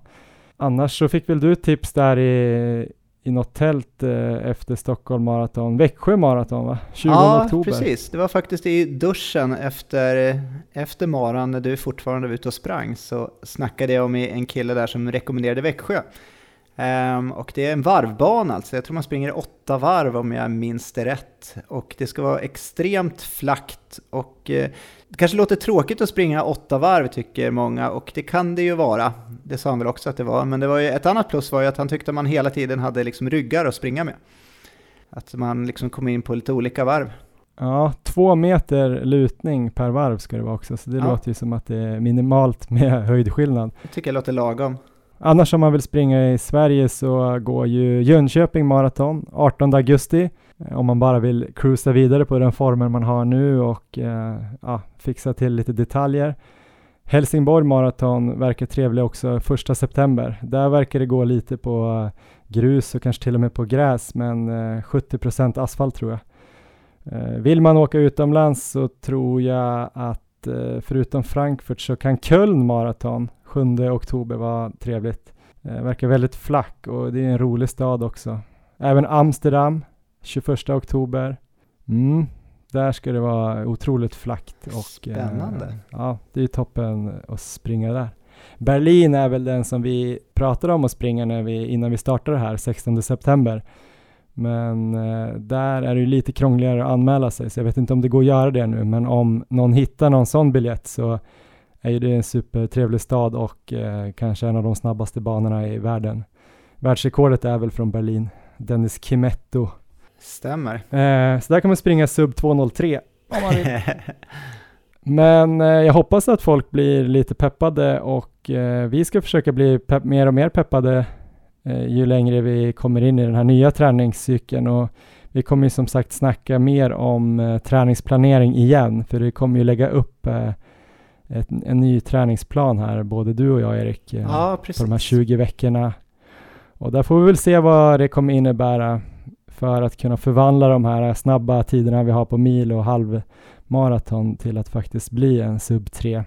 Speaker 2: annars så fick väl du tips där i, i något tält eh, efter Stockholm Marathon, Växjö Marathon va? 20
Speaker 3: ja,
Speaker 2: oktober.
Speaker 3: Ja, precis. Det var faktiskt i duschen efter, efter maran när du fortfarande var ute och sprang så snackade jag med en kille där som rekommenderade Växjö. Um, och det är en varvbana alltså, jag tror man springer åtta varv om jag minns det rätt. Och det ska vara extremt flackt och uh, det kanske låter tråkigt att springa åtta varv tycker många och det kan det ju vara. Det sa han väl också att det var, men det var ju, ett annat plus var ju att han tyckte man hela tiden hade liksom ryggar att springa med. Att man liksom kom in på lite olika varv.
Speaker 2: Ja, två meter lutning per varv ska det vara också, så det ja. låter ju som att det är minimalt med höjdskillnad.
Speaker 3: Det tycker jag låter lagom.
Speaker 2: Annars om man vill springa i Sverige så går ju Jönköping Marathon 18 augusti. Eh, om man bara vill cruisa vidare på den formen man har nu och eh, ja, fixa till lite detaljer. Helsingborg Marathon verkar trevlig också 1 september. Där verkar det gå lite på eh, grus och kanske till och med på gräs men eh, 70% asfalt tror jag. Eh, vill man åka utomlands så tror jag att eh, förutom Frankfurt så kan Köln Marathon 7 oktober var trevligt. Eh, verkar väldigt flack och det är en rolig stad också. Även Amsterdam 21 oktober. Mm, där ska det vara otroligt flackt. Och,
Speaker 3: eh, Spännande. Eh,
Speaker 2: ja, det är toppen att springa där. Berlin är väl den som vi pratade om att springa när vi, innan vi startade här 16 september. Men eh, där är det lite krångligare att anmäla sig, så jag vet inte om det går att göra det nu, men om någon hittar någon sån biljett så är ju det en supertrevlig stad och eh, kanske en av de snabbaste banorna i världen. Världsrekordet är väl från Berlin, Dennis Kimetto.
Speaker 3: Stämmer.
Speaker 2: Eh, så där kan man springa sub 2.03 om man vill. Men eh, jag hoppas att folk blir lite peppade och eh, vi ska försöka bli mer och mer peppade eh, ju längre vi kommer in i den här nya träningscykeln och vi kommer ju som sagt snacka mer om eh, träningsplanering igen för vi kommer ju lägga upp eh, ett, en ny träningsplan här, både du och jag Erik,
Speaker 3: eh, ja,
Speaker 2: på de här 20 veckorna. Och där får vi väl se vad det kommer innebära för att kunna förvandla de här snabba tiderna vi har på mil och halvmaraton till att faktiskt bli en sub 3.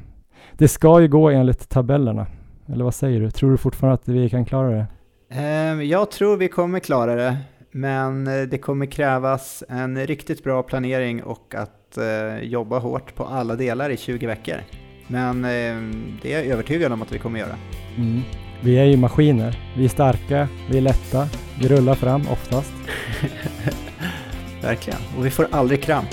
Speaker 2: Det ska ju gå enligt tabellerna, eller vad säger du? Tror du fortfarande att vi kan klara det?
Speaker 3: Ehm, jag tror vi kommer klara det, men eh, det kommer krävas en riktigt bra planering och att eh, jobba hårt på alla delar i 20 veckor. Men eh, det är jag övertygad om att vi kommer göra.
Speaker 2: Mm. Vi är ju maskiner. Vi är starka, vi är lätta, vi rullar fram oftast.
Speaker 3: Verkligen, och vi får aldrig kramp.